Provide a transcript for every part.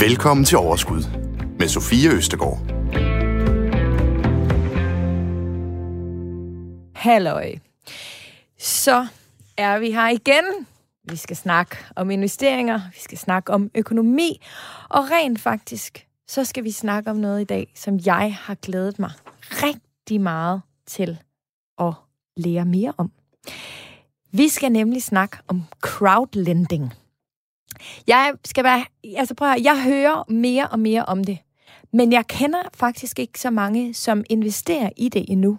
Velkommen til Overskud med Sofie Østegård. Halløj. Så er vi her igen. Vi skal snakke om investeringer, vi skal snakke om økonomi, og rent faktisk, så skal vi snakke om noget i dag, som jeg har glædet mig rigtig meget til at lære mere om. Vi skal nemlig snakke om crowdlending. Jeg skal være, altså prøv at, jeg hører mere og mere om det. Men jeg kender faktisk ikke så mange, som investerer i det endnu.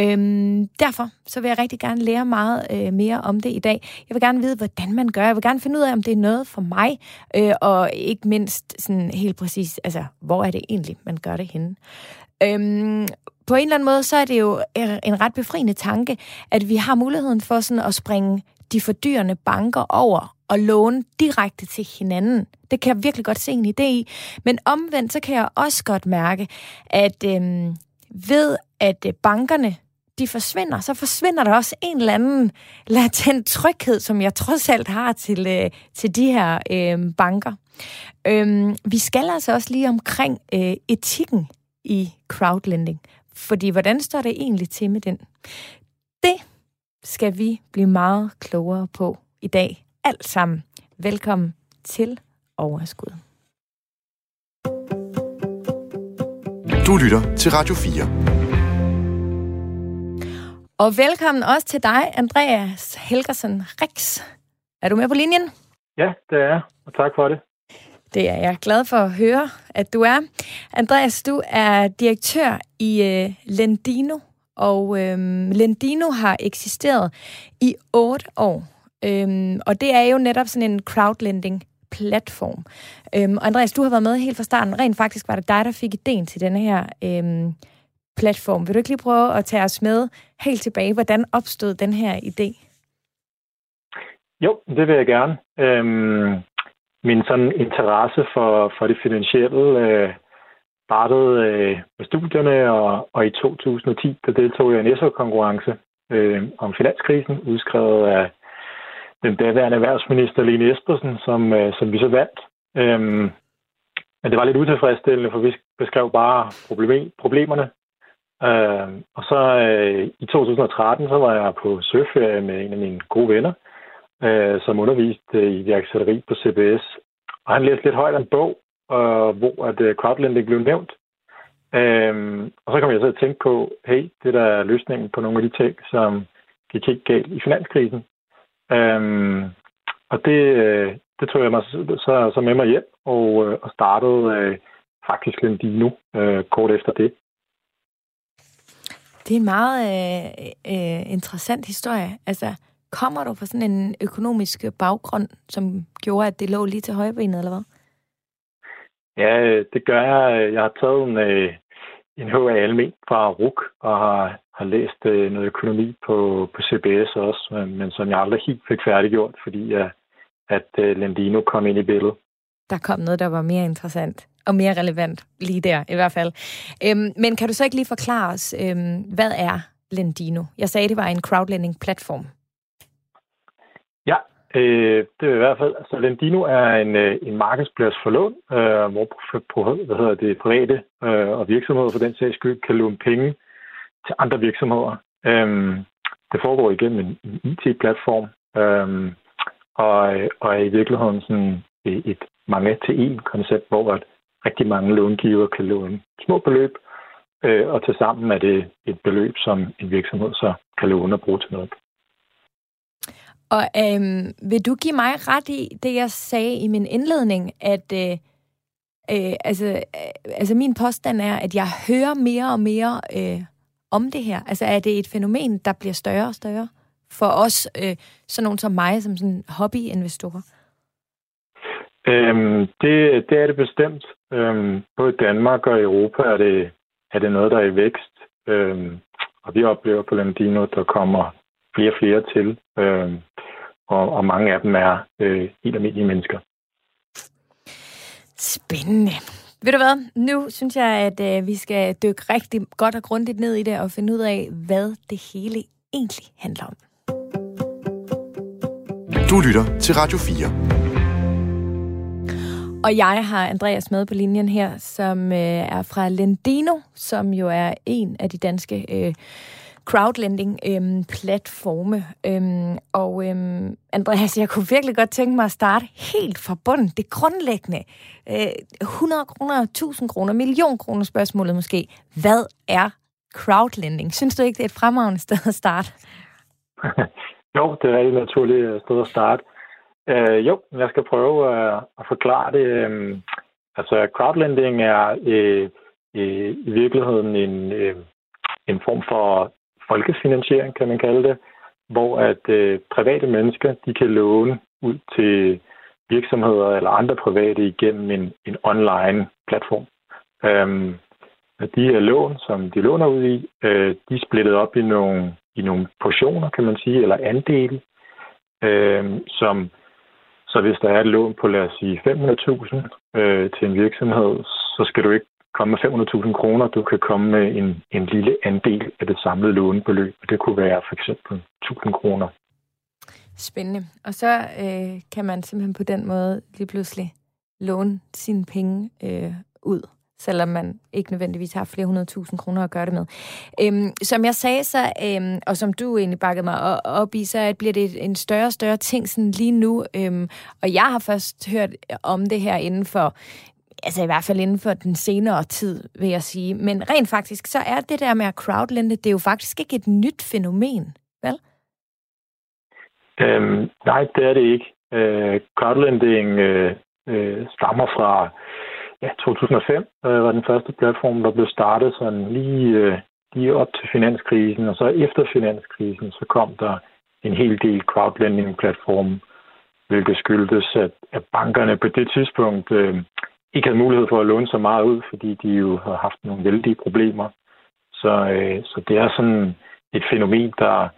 Øhm, derfor så vil jeg rigtig gerne lære meget øh, mere om det i dag. Jeg vil gerne vide, hvordan man gør. Jeg vil gerne finde ud af, om det er noget for mig, øh, og ikke mindst sådan helt præcis, altså, hvor er det egentlig, man gør det henne. Øhm, på en eller anden måde, så er det jo øh, en ret befriende tanke, at vi har muligheden for sådan at springe de fordyrende banker over og låne direkte til hinanden. Det kan jeg virkelig godt se en idé i. Men omvendt, så kan jeg også godt mærke, at øhm, ved at øh, bankerne de forsvinder, så forsvinder der også en eller anden latent tryghed, som jeg trods alt har til, øh, til de her øh, banker. Øhm, vi skal altså også lige omkring øh, etikken i crowdlending. Fordi hvordan står det egentlig til med den? Det skal vi blive meget klogere på i dag. Alt sammen. Velkommen til Overskud. Du lytter til Radio 4. Og velkommen også til dig, Andreas Helgersen Rix. Er du med på linjen? Ja, det er jeg, og tak for det. Det er jeg glad for at høre, at du er. Andreas, du er direktør i øh, Lendino, og øh, Lendino har eksisteret i otte år. Um, og det er jo netop sådan en crowdlending platform. Øhm, og Andreas, du har været med helt fra starten. Rent faktisk var det dig, der fik ideen til denne her øhm, platform. Vil du ikke lige prøve at tage os med helt tilbage? Hvordan opstod den her idé? Jo, det vil jeg gerne. Øhm, min sådan interesse for, for det finansielle øh, startede øh, med studierne, og, og i 2010 der deltog jeg i en SO-konkurrence øh, om finanskrisen, udskrevet af den daværende erhvervsminister Lene Espersen, som, øh, som vi så vandt. Øhm, men det var lidt utilfredsstillende, for vi beskrev bare problem, problemerne. Øh, og så øh, i 2013, så var jeg på søferie med en af mine gode venner, øh, som underviste øh, i iværksætteri på CBS. Og han læste lidt højt af en bog, øh, hvor at øh, crowdlending blev nævnt. Øh, og så kom jeg så at tænke på, hey, det der er løsningen på nogle af de ting, som gik helt galt i finanskrisen. Øhm, og det, øh, det tog jeg mig så, så med mig hjem og, øh, og startede øh, faktisk Lendino øh, kort efter det. Det er en meget øh, øh, interessant historie. Altså, kommer du fra sådan en økonomisk baggrund, som gjorde, at det lå lige til højbenet, eller hvad? Ja, det gør jeg. Jeg har taget en, en HA Almen fra RUK og har har læst øh, noget økonomi på, på CBS også, men, men som jeg aldrig helt fik færdiggjort, fordi at, at øh, Lendino kom ind i billedet. Der kom noget, der var mere interessant og mere relevant lige der i hvert fald. Øhm, men kan du så ikke lige forklare os, øhm, hvad er Lendino? Jeg sagde, det var en crowdlending-platform. Ja, øh, det er i hvert fald. Altså, Lendino er en, øh, en markedsplads for lån, øh, hvor hvad hedder det, private øh, og virksomheder for den sags skyld kan låne penge til andre virksomheder. Øh, det foregår igennem en, en IT-platform, øh, og, og er i virkeligheden sådan et mange til en koncept, hvor at rigtig mange långiver kan låne små beløb, øh, og til sammen er det et beløb, som en virksomhed så kan låne og bruge til noget. Og øhm, vil du give mig ret i det, jeg sagde i min indledning, at øh, øh, altså, øh, altså min påstand er, at jeg hører mere og mere øh, om det her? Altså er det et fænomen, der bliver større og større for os, øh, sådan nogen som mig, som sådan hobbyinvestorer? Øhm, det, det er det bestemt. Øhm, både i Danmark og i Europa er det, er det noget, der er i vækst. Øhm, og vi oplever på Landino, der kommer flere og flere til. Øhm, og, og mange af dem er øh, helt almindelige mennesker. Spændende. Ved du hvad? Nu synes jeg, at øh, vi skal dykke rigtig godt og grundigt ned i det og finde ud af, hvad det hele egentlig handler om. Du lytter til Radio 4. Og jeg har Andreas med på linjen her, som øh, er fra Lendino, som jo er en af de danske øh, crowdlending-platforme. Øhm, øhm, og øhm, Andreas, jeg kunne virkelig godt tænke mig at starte helt fra bunden. Det grundlæggende. Øh, 100 kroner, 1000 kroner, million kroner spørgsmålet måske. Hvad er crowdlending? Synes du ikke, det er et fremragende sted at starte? jo, det er et naturligt øh, sted at starte. Øh, jo, jeg skal prøve øh, at forklare det. Øh, altså, crowdlending er øh, øh, i virkeligheden en, øh, en form for folkefinansiering, kan man kalde det, hvor at øh, private mennesker de kan låne ud til virksomheder eller andre private igennem en, en online platform. Øhm, de her lån, som de låner ud i, øh, de er splittet op i nogle, i nogle portioner, kan man sige, eller andele, øh, som så hvis der er et lån på, lad os sige, 500.000 øh, til en virksomhed, så skal du ikke komme med 500.000 kroner. Du kan komme med en, en lille andel af det samlede lånebeløb. Det kunne være for eksempel 1.000 kroner. Spændende. Og så øh, kan man simpelthen på den måde lige pludselig låne sine penge øh, ud selvom man ikke nødvendigvis har flere hundrede tusind kroner at gøre det med. Øhm, som jeg sagde så, øhm, og som du egentlig bakkede mig op i, så bliver det en større og større ting sådan lige nu. Øhm, og jeg har først hørt om det her inden for altså i hvert fald inden for den senere tid, vil jeg sige. Men rent faktisk, så er det der med at crowdlende, det er jo faktisk ikke et nyt fænomen, vel? Øhm, nej, det er det ikke. Øh, crowdlending øh, øh, stammer fra ja, 2005, øh, var den første platform, der blev startet sådan lige, øh, lige op til finanskrisen, og så efter finanskrisen, så kom der en hel del crowdlending-platforme, hvilket skyldtes, at, at bankerne på det tidspunkt øh, ikke havde mulighed for at låne så meget ud, fordi de jo har haft nogle vældige problemer. Så, øh, så det er sådan et fænomen, der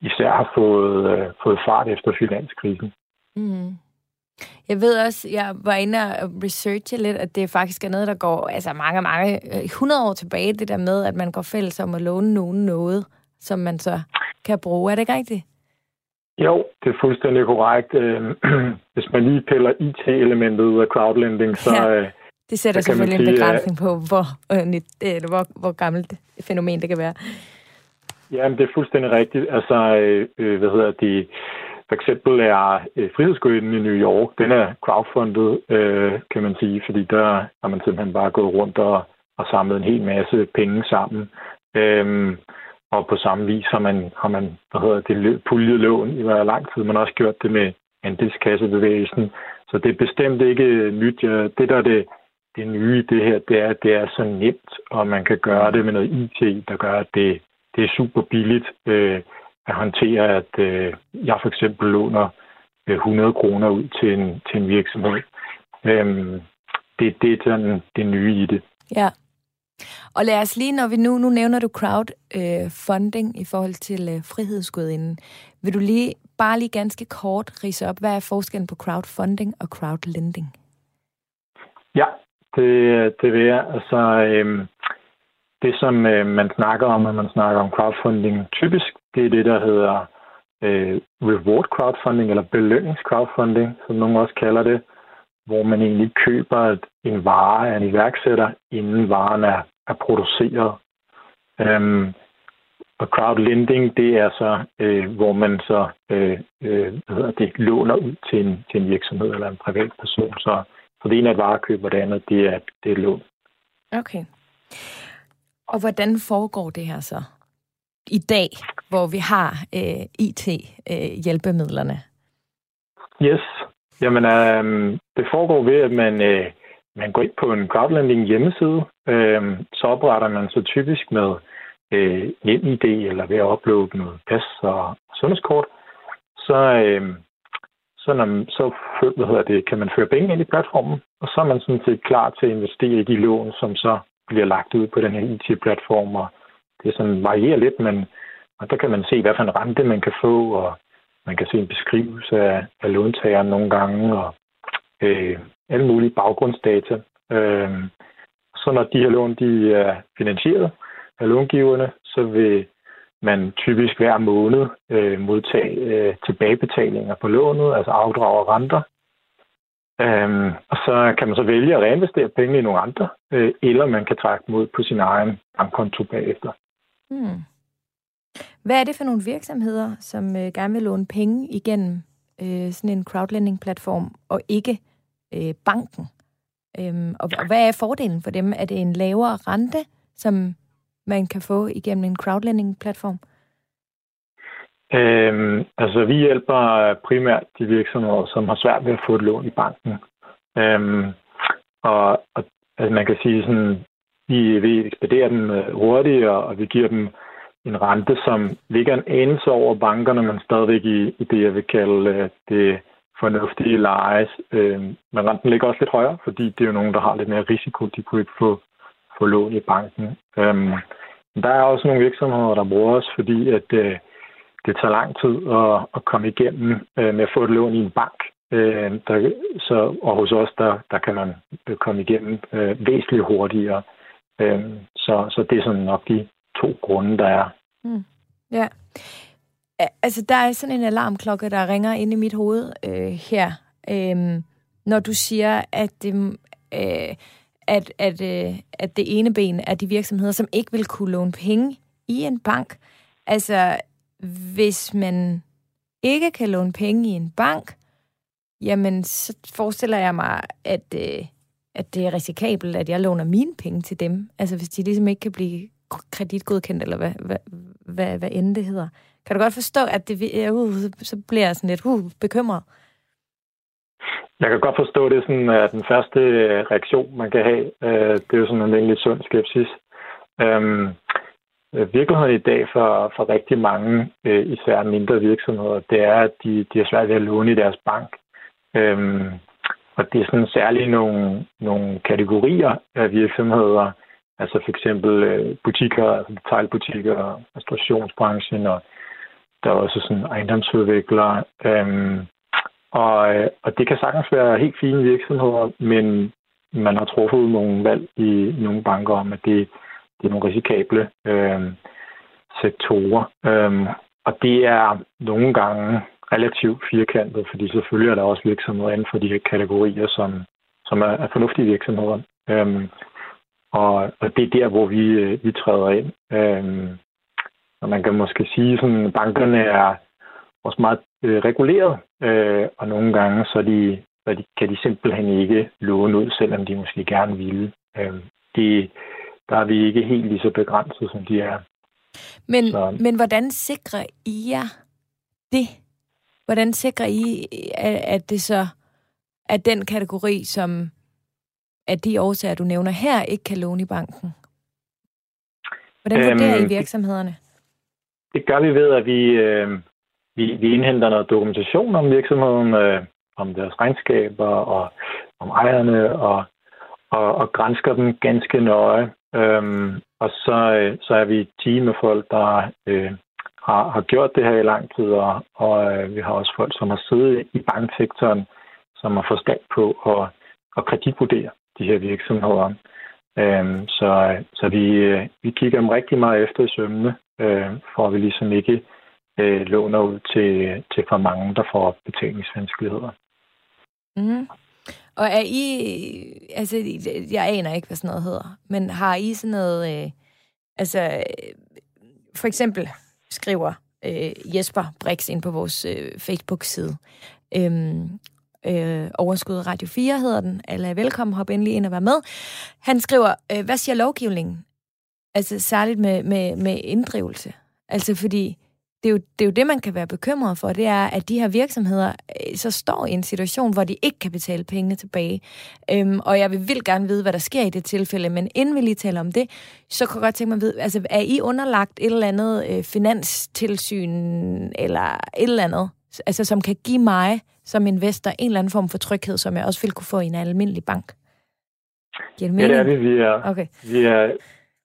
især har fået, øh, fået fart efter finanskrisen. Mm. Jeg ved også, jeg var inde og researche lidt, at det faktisk er noget, der går altså mange, mange, øh, 100 år tilbage, det der med, at man går fælles om at låne nogen noget, som man så kan bruge. Er det ikke rigtigt? Jo, det er fuldstændig korrekt. Øhm, hvis man lige piller IT-elementet ud af crowdlending, så... Ja, øh, det sætter selvfølgelig sige, en begrænsning på, hvor, øh, eller hvor, hvor gammelt det fænomen det kan være. Ja, men det er fuldstændig rigtigt. Altså, øh, hvad hedder det? For eksempel er øh, Frihedsgården i New York, den er crowdfundet, øh, kan man sige, fordi der har man simpelthen bare gået rundt og, og samlet en hel masse penge sammen. Øhm, og på samme vis har man, har man hvad hedder det, puljet lån i hver lang tid. Man har også gjort det med andelskassebevægelsen. Så det er bestemt ikke nyt. Det, der er det, det nye det her, det er, at det er så nemt, og man kan gøre det med noget IT, der gør, at det, det er super billigt øh, at håndtere, at øh, jeg for eksempel låner øh, 100 kroner ud til en, til en virksomhed. Øhm, det, det er sådan det nye i det. Ja. Og lad os lige, når vi nu, nu nævner du crowdfunding øh, i forhold til øh, frihedsgudinden. Vil du lige, bare lige ganske kort rise op, hvad er forskellen på crowdfunding og crowdlending? Ja, det, det vil jeg. Altså, øh, det som øh, man snakker om, når man snakker om crowdfunding, typisk, det er det, der hedder øh, reward crowdfunding, eller belønningscrowdfunding, som nogen også kalder det, hvor man egentlig køber en vare af en iværksætter, inden varen er, er produceret. Øhm, og crowdlending, det er så, øh, hvor man så øh, øh, hvad hedder det, låner ud til en, til en virksomhed eller en privat person. Så, så det ene er et varekøb, og det andet det er, det er lån. Okay. Og hvordan foregår det her så i dag, hvor vi har øh, IT-hjælpemidlerne? Øh, yes. Jamen, øh, det foregår ved, at man, øh, man går ind på en crowdlending hjemmeside. Øh, så opretter man så typisk med øh, NemID eller ved at uploade noget pas og sundhedskort. Så, øh, så, når, man, så hvad hedder det, kan man føre penge ind i platformen, og så er man sådan set klar til at investere i de lån, som så bliver lagt ud på den her IT-platform, og det sådan varierer lidt, men og der kan man se, hvad for en rente man kan få, og man kan se en beskrivelse af, af låntageren nogle gange, og øh, alle mulige baggrundsdata. Øh, så når de her lån de er finansieret af långiverne, så vil man typisk hver måned øh, modtage øh, tilbagebetalinger på lånet, altså afdrag og renter. Øhm, og så kan man så vælge at reinvestere penge i nogle andre, øh, eller man kan trække mod på sin egen bankkonto bagefter. Hmm. Hvad er det for nogle virksomheder, som øh, gerne vil låne penge igennem øh, sådan en crowdlending-platform, og ikke øh, banken? Øhm, og, og hvad er fordelen for dem? Er det en lavere rente, som man kan få igennem en crowdlending-platform? Øhm, altså, vi hjælper primært de virksomheder, som har svært ved at få et lån i banken. Øhm, og, og altså, man kan sige sådan, vi, vi ekspederer dem øh, hurtigt, og vi giver dem en rente, som ligger en anelse over bankerne, men stadigvæk i, i det, jeg vil kalde øh, det fornuftige lejes. Øh, men renten ligger også lidt højere, fordi det er jo nogen, der har lidt mere risiko. De kunne ikke få, få lån i banken. Øh, der er også nogle virksomheder, der bruger os, fordi at øh, det tager lang tid at, at komme igennem øh, med at få et lån i en bank. Øh, der, så, og hos os, der, der kan man øh, komme igennem øh, væsentligt hurtigere. Øh, så, så det er sådan nok de to grunde, der er. Mm. Ja. Altså, der er sådan en alarmklokke, der ringer ind i mit hoved øh, her, øh, når du siger, at det, øh, at, at, øh, at det ene ben er de virksomheder, som ikke vil kunne låne penge i en bank. Altså, hvis man ikke kan låne penge i en bank, jamen, så forestiller jeg mig, at, øh, at det er risikabelt, at jeg låner mine penge til dem. Altså, hvis de ligesom ikke kan blive kreditgodkendt, eller hvad, hvad, hvad, hvad end det hedder. Kan du godt forstå, at det, uh, så bliver jeg sådan lidt uh, bekymret? Jeg kan godt forstå, det er sådan, at den første øh, reaktion, man kan have, øh, det er jo sådan en almindelig sund skepsis. Øhm, virkeligheden i dag for, for rigtig mange, øh, især mindre virksomheder, det er, at de, de har svært ved at låne i deres bank. Øhm, og det er sådan særligt nogle, nogle kategorier af virksomheder, Altså for eksempel øh, butikker, altså detaljbutikker, restaurationsbranchen, og der er også sådan ejendomsudviklere. Øhm, og, øh, og det kan sagtens være helt fine virksomheder, men man har truffet nogle valg i nogle banker om, at det, det er nogle risikable øhm, sektorer. Øhm, og det er nogle gange relativt firkantet, fordi selvfølgelig er der også virksomheder inden for de her kategorier, som, som er, er fornuftige virksomheder. Øhm, og, og det er der, hvor vi, øh, vi træder ind. Øhm, og man kan måske sige, at bankerne er også meget øh, reguleret, øh, og nogle gange så, de, så de, kan de simpelthen ikke låne ud, selvom de måske gerne ville. Øhm, det, der er vi ikke helt lige så begrænset, som de er. Men, så. men hvordan sikrer I jer det? Hvordan sikrer I, at det så er den kategori, som af de årsager, du nævner her, ikke kan låne i banken? Hvordan vurderer øhm, I virksomhederne? Det gør vi ved, at vi, øh, vi, vi indhenter noget dokumentation om virksomheden, øh, om deres regnskaber og om ejerne, og, og, og grænsker dem ganske nøje. Øhm, og så, øh, så er vi et team af folk, der øh, har, har gjort det her i lang tid, og, og øh, vi har også folk, som har siddet i banksektoren, som har forstand på at, at kreditvurdere de her virksomheder. Øhm, så så vi, øh, vi kigger dem rigtig meget efter i sømmene, øh, for at vi ligesom ikke øh, låner ud til, til for mange, der får betalingsvanskeligheder. Mm. Og er I, altså jeg aner ikke, hvad sådan noget hedder, men har I sådan noget, øh, altså for eksempel skriver øh, Jesper Brix ind på vores øh, Facebook-side, øhm, øh, Overskud Radio 4 hedder den. Alle er velkommen, hop endelig ind og vær med. Han skriver, øh, hvad siger lovgivningen? Altså særligt med, med, med inddrivelse. Altså fordi det er, jo, det er jo det, man kan være bekymret for, det er, at de her virksomheder øh, så står i en situation, hvor de ikke kan betale pengene tilbage. Øhm, og jeg vil vildt gerne vide, hvad der sker i det tilfælde, men inden vi lige taler om det, så kan jeg godt tænke mig at vide, altså er I underlagt et eller andet øh, finanstilsyn, eller et eller andet, altså som kan give mig som investor en eller anden form for tryghed, som jeg også vil kunne få i en almindelig bank? Giver det, ja, det er vi. Vi er, okay. vi er,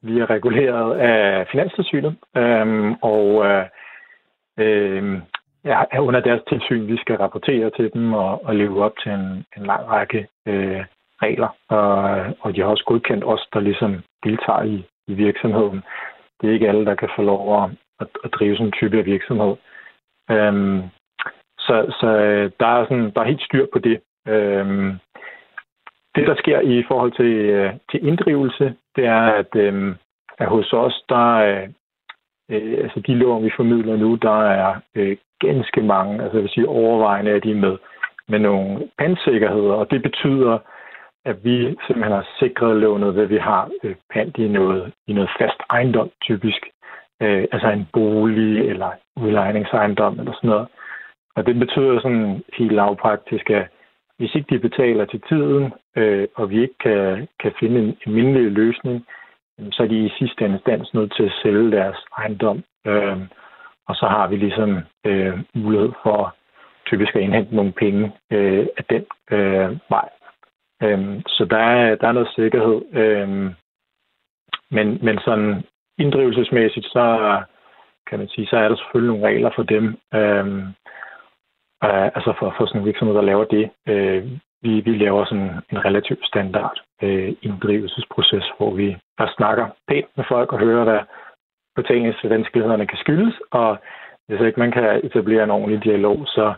vi er reguleret af Finanstilsynet, øhm, og øh, øh, er under deres tilsyn. Vi skal rapportere til dem og, og leve op til en, en lang række øh, regler, og, og de har også godkendt os, der ligesom deltager i, i virksomheden. Det er ikke alle, der kan få lov at, at, at drive sådan en type af virksomhed. Øhm, så så øh, der, er sådan, der er helt styr på det. Øhm, det, der sker i forhold til, øh, til inddrivelse, det er, at, øh, at hos os, der er øh, altså de lån, vi formidler nu, der er øh, ganske mange, altså jeg vil sige overvejende er de med, med nogle pandsikkerheder, og det betyder, at vi simpelthen har sikret lånet ved, vi har øh, pant i noget, i noget fast ejendom, typisk. Øh, altså en bolig eller udlejningsejendom eller sådan noget. Og det betyder sådan helt lavpraktisk, at hvis ikke de betaler til tiden, øh, og vi ikke kan, kan finde en, en mindelig løsning, så er de i sidste instans nødt til at sælge deres ejendom. Øh, og så har vi ligesom øh, mulighed for typisk at indhente nogle penge øh, af den øh, vej. Øh, så der er, der er noget sikkerhed. Øh, men, men sådan inddrivelsesmæssigt, så kan man sige, så er der selvfølgelig nogle regler for dem. Øh, Uh, altså for, for sådan en virksomhed, der laver det. Uh, vi, vi laver sådan en relativt standard uh, inddrivelsesproces, hvor vi bare snakker pænt med folk og hører, hvad betalingsvanskelighederne kan skyldes, og hvis ikke man kan etablere en ordentlig dialog, så,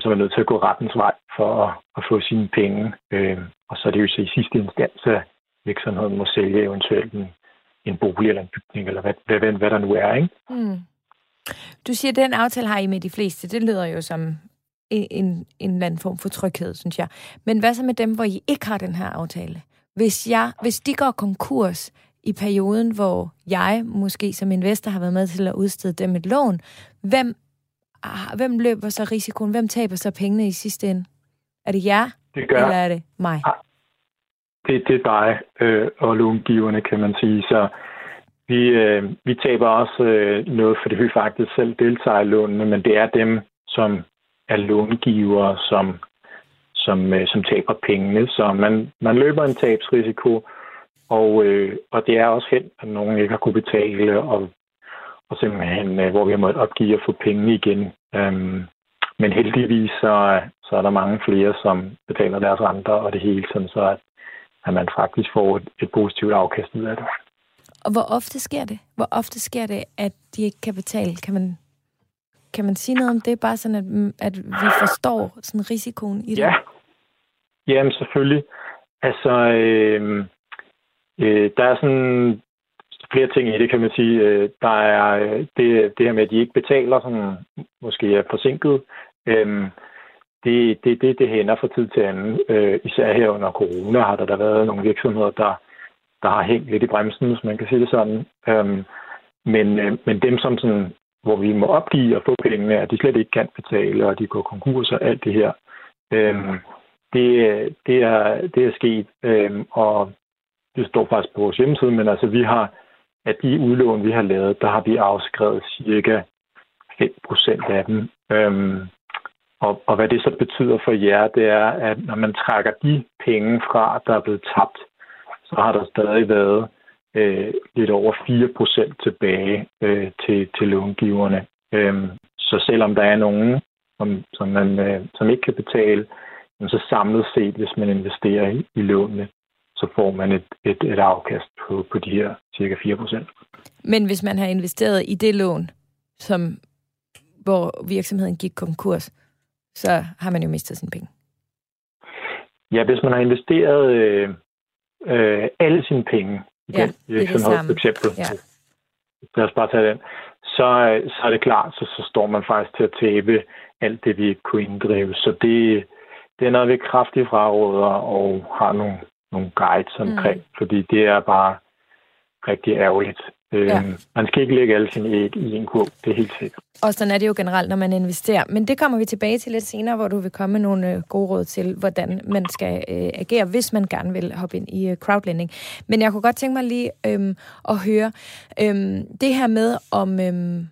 så er man nødt til at gå rettens vej for at, at få sine penge. Øh, og så er det jo så i sidste instans, at virksomheden må sælge eventuelt en, en bolig eller en bygning, eller hvad, hvad, hvad der nu er. Ikke? Mm. Du siger, at den aftale har I med de fleste. Det lyder jo som en, en eller anden form for tryghed, synes jeg. Men hvad så med dem, hvor I ikke har den her aftale? Hvis, jeg, hvis de går konkurs i perioden, hvor jeg måske som investor har været med til at udstede dem et lån, hvem, ah, hvem løber så risikoen? Hvem taber så pengene i sidste ende? Er det jer, det gør. eller er det mig? Ah, det, det er dig øh, og långiverne, kan man sige. Så vi, øh, vi taber også øh, noget, fordi vi faktisk selv deltager i lånene, men det er dem, som er långivere, som, som, øh, som taber pengene. Så man, man løber en tabsrisiko, og, øh, og det er også hen, at nogen ikke har kunne betale, og, og simpelthen, øh, hvor vi har måttet opgive at få pengene igen. Øhm, men heldigvis så, så er der mange flere, som betaler deres renter og det hele, sådan så at, at man faktisk får et, et positivt afkast ud af det. Og hvor ofte sker det? Hvor ofte sker det, at de ikke kan betale? Kan man kan man sige noget om det? Bare sådan, at, mm, at vi forstår sådan risikoen i det? Ja, Jamen, selvfølgelig. Altså, øh, øh, der er sådan flere ting i det, kan man sige. Øh, der er øh, det, det her med, at de ikke betaler, sådan, måske er forsinket. Øh, det, det, det, det hænder fra tid til anden. Øh, især her under corona har der, der været nogle virksomheder, der, der har hængt lidt i bremsen, hvis man kan sige det sådan. Øh, men, øh, men dem, som sådan hvor vi må opgive at få pengene, at de slet ikke kan betale, og de går konkurs og alt det her. Øhm, det, det, er, det er sket, øhm, og det står faktisk på vores hjemmeside, men altså vi har, at de udlån, vi har lavet, der har vi afskrevet cirka 5% af dem. Øhm, og, og hvad det så betyder for jer, det er, at når man trækker de penge fra, der er blevet tabt, så har der stadig været øh, lidt over 4% tilbage øh, til, til långiverne. Øh, så selvom der er nogen, som, som, man, øh, som ikke kan betale, så samlet set, hvis man investerer i, i lånene, så får man et, et, et afkast på, på de her cirka 4% Men hvis man har investeret i det lån, som, hvor virksomheden gik konkurs, så har man jo mistet sine penge. Ja, hvis man har investeret øh, øh, alle sine penge i ja, den virksomhed, for eksempel. Ja. Lad os bare tage den. Så, så er det klart, så, så står man faktisk til at tabe alt det, vi ikke kunne inddrive. Så det, det er noget, vi kraftigt fraråder og har nogle, nogle guides omkring, mm. fordi det er bare rigtig ærgerligt. Ja. Øhm, man skal ikke lægge alle sine æg i en kurv, det er helt sikkert. Og sådan er det jo generelt, når man investerer. Men det kommer vi tilbage til lidt senere, hvor du vil komme med nogle øh, gode råd til, hvordan man skal øh, agere, hvis man gerne vil hoppe ind i øh, crowdlending. Men jeg kunne godt tænke mig lige øhm, at høre øhm, det her med, om, øhm,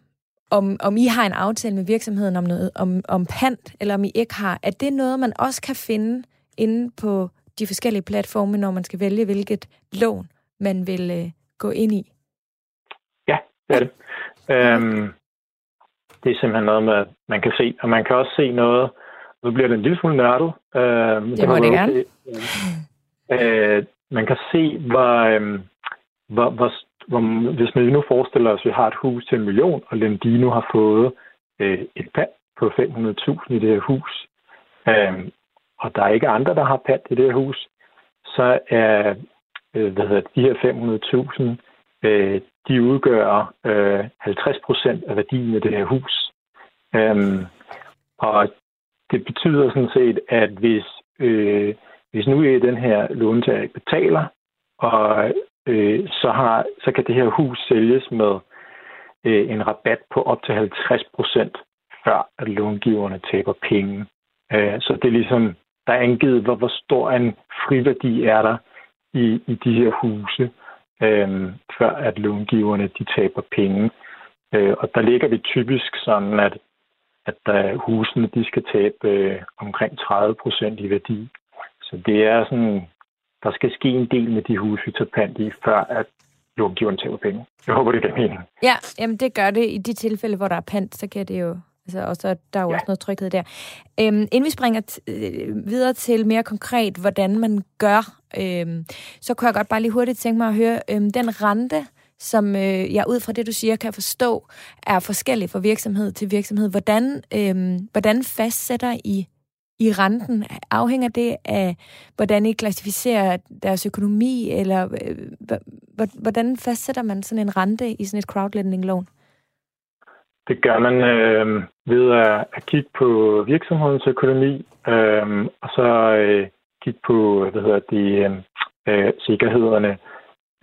om, om I har en aftale med virksomheden om, noget, om, om pant, eller om I ikke har. Er det noget, man også kan finde inde på de forskellige platforme, når man skal vælge, hvilket lån man vil øh, gå ind i? Det er det. Øhm, det er simpelthen noget med, man kan se, og man kan også se noget, nu bliver det en lille smule nørdet. Øhm, det må det gerne. Øh, man kan se, hvor, øhm, hvor, hvor, hvor, hvis man nu forestiller os, at vi har et hus til en million, og Lendino har fået øh, et pand på 500.000 i det her hus, øh, og der er ikke andre, der har pant i det her hus, så er øh, hvad hedder, de her 500.000, øh, de udgør øh, 50 procent af værdien af det her hus. Øhm, og det betyder sådan set, at hvis, øh, hvis nu er den her låntager betaler, og øh, så, har, så kan det her hus sælges med øh, en rabat på op til 50 procent, før at långiverne taber penge. Øh, så det er ligesom, der er angivet, hvor, hvor stor en friværdi er der i, i de her huse, øh, før at långiverne de taber penge. Øh, og der ligger vi typisk sådan, at at der, husene de skal tabe øh, omkring 30 procent i værdi. Så det er sådan, der skal ske en del med de huse, vi tager pant i, før at långiverne taber penge. Jeg håber, det giver mening. Ja, jamen det gør det. I de tilfælde, hvor der er pant, så kan det jo Altså, og så der er jo ja. også noget tryghed der. Øhm, inden vi springer øh, videre til mere konkret, hvordan man gør, øhm, så kunne jeg godt bare lige hurtigt tænke mig at høre, øhm, den rente, som øh, jeg ud fra det, du siger, kan forstå, er forskellig fra virksomhed til virksomhed. Hvordan, øh, hvordan fastsætter I i renten? Afhænger det af, hvordan I klassificerer deres økonomi, eller øh, hvordan fastsætter man sådan en rente i sådan et crowdlending-lån? Det gør man øh, ved at, at kigge på virksomhedens økonomi, øh, og så øh, kigge på hvad hedder det, øh, øh, sikkerhederne.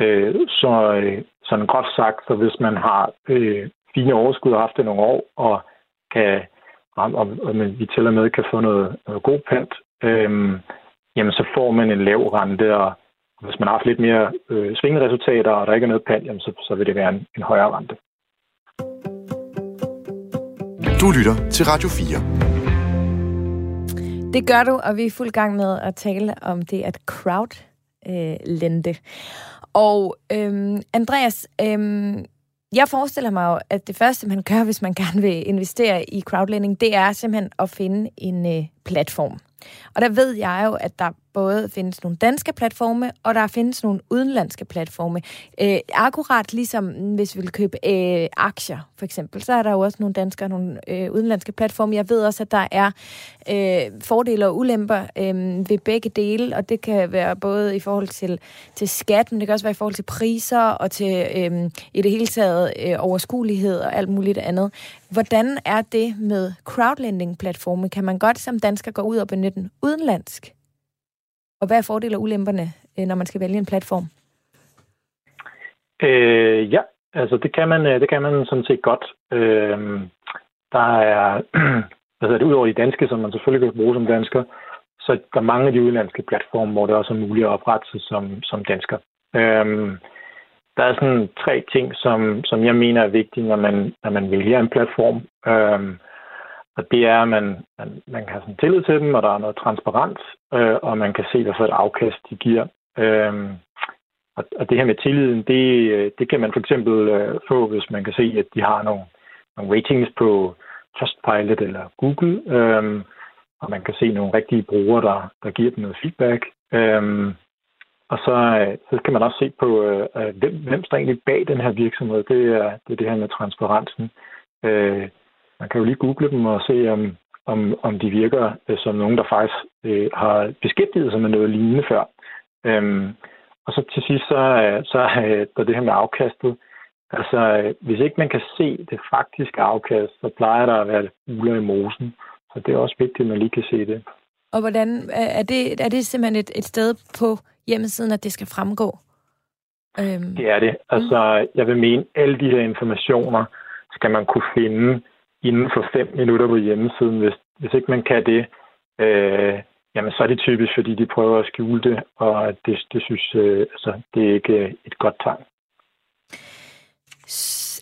Øh, så, øh, sådan groft sagt, så hvis man har øh, fine overskud og haft det nogle år, og kan og, om, om vi til og med kan få noget, noget god pant, øh, jamen så får man en lav rente, og hvis man har haft lidt mere øh, svingende resultater, og der ikke er noget pant, jamen så, så vil det være en, en højere rente. Du lytter til Radio 4. Det gør du, og vi er fuld gang med at tale om det at crowd øh. Og øhm, Andreas, øhm, jeg forestiller mig jo, at det første, man gør, hvis man gerne vil investere i crowdlending, det er simpelthen at finde en øh, platform. Og der ved jeg jo, at der både findes nogle danske platforme, og der findes nogle udenlandske platforme. Øh, akkurat ligesom hvis vi vil købe øh, aktier, for eksempel, så er der jo også nogle danske og nogle øh, udenlandske platforme. Jeg ved også, at der er øh, fordele og ulemper øh, ved begge dele, og det kan være både i forhold til, til skat, men det kan også være i forhold til priser og til øh, i det hele taget øh, overskuelighed og alt muligt andet. Hvordan er det med crowdlending-platforme? Kan man godt som dansker gå ud og benytte den udenlandsk? Og hvad er fordele og ulemperne, øh, når man skal vælge en platform? Øh, ja, altså det kan man, øh, det kan man sådan set godt. Øh, der er, altså det udover de danske, som man selvfølgelig kan bruge som dansker, så der er mange af de udenlandske platforme, hvor det også er muligt at oprette sig som, som dansker. Øh, der er sådan tre ting, som, som jeg mener er vigtige, når man, når man vælger en platform. Øh, og det er, at man, man, man kan have sådan tillid til dem, og der er noget transparens, øh, og man kan se, hvad for et afkast de giver. Øh, og, og det her med tilliden, det, øh, det kan man for eksempel øh, få, hvis man kan se, at de har nogle, nogle ratings på Trustpilot eller Google, øh, og man kan se nogle rigtige brugere, der, der giver dem noget feedback. Øh, og så, øh, så kan man også se på, øh, hvem, hvem står egentlig bag den her virksomhed. Det er det, er det her med transparensen. Øh, man kan jo lige google dem og se, om, om, om de virker øh, som nogen, der faktisk øh, har beskæftiget sig med noget lignende før. Øhm, og så til sidst, så, så øh, der det her med afkastet. Altså, øh, hvis ikke man kan se det faktiske afkast, så plejer der at være uler i mosen. Så det er også vigtigt, at man lige kan se det. Og hvordan er det, er det simpelthen et, et sted på hjemmesiden, at det skal fremgå? Øhm. Det er det. Altså, jeg vil mene, alle de her informationer skal man kunne finde inden for fem minutter på hjemmesiden. Hvis, hvis ikke man kan det, øh, jamen så er det typisk, fordi de prøver at skjule det, og det, det synes øh, altså, det er ikke øh, et godt tegn.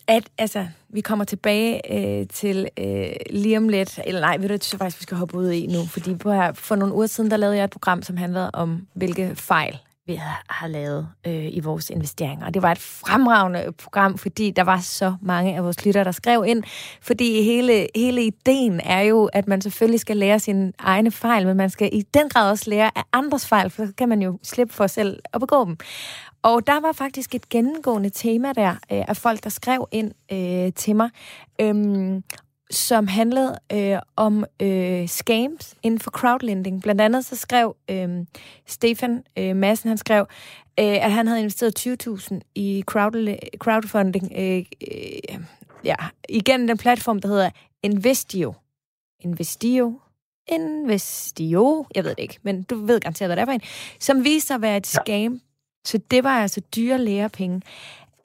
At, altså, vi kommer tilbage øh, til øh, lige om lidt, eller nej, ved du, jeg synes faktisk, vi skal hoppe ud i nu, fordi på her, for nogle uger siden, der lavede jeg et program, som handlede om, hvilke fejl vi har lavet øh, i vores investeringer. Og det var et fremragende program, fordi der var så mange af vores lyttere, der skrev ind. Fordi hele, hele ideen er jo, at man selvfølgelig skal lære sine egne fejl, men man skal i den grad også lære af andres fejl, for så kan man jo slippe for selv at begå dem. Og der var faktisk et gennemgående tema der øh, af folk, der skrev ind øh, til mig. Øhm, som handlede øh, om øh, scams inden for crowdlending. Blandt andet så skrev øh, Stefan øh, Madsen, han skrev, øh, at han havde investeret 20.000 i crowd, crowdfunding øh, øh, ja, igen den platform, der hedder Investio. Investio? Investio? Jeg ved det ikke, men du ved garanteret, hvad det er for en. Som viste sig at være et scam. Så det var altså dyre lærepenge.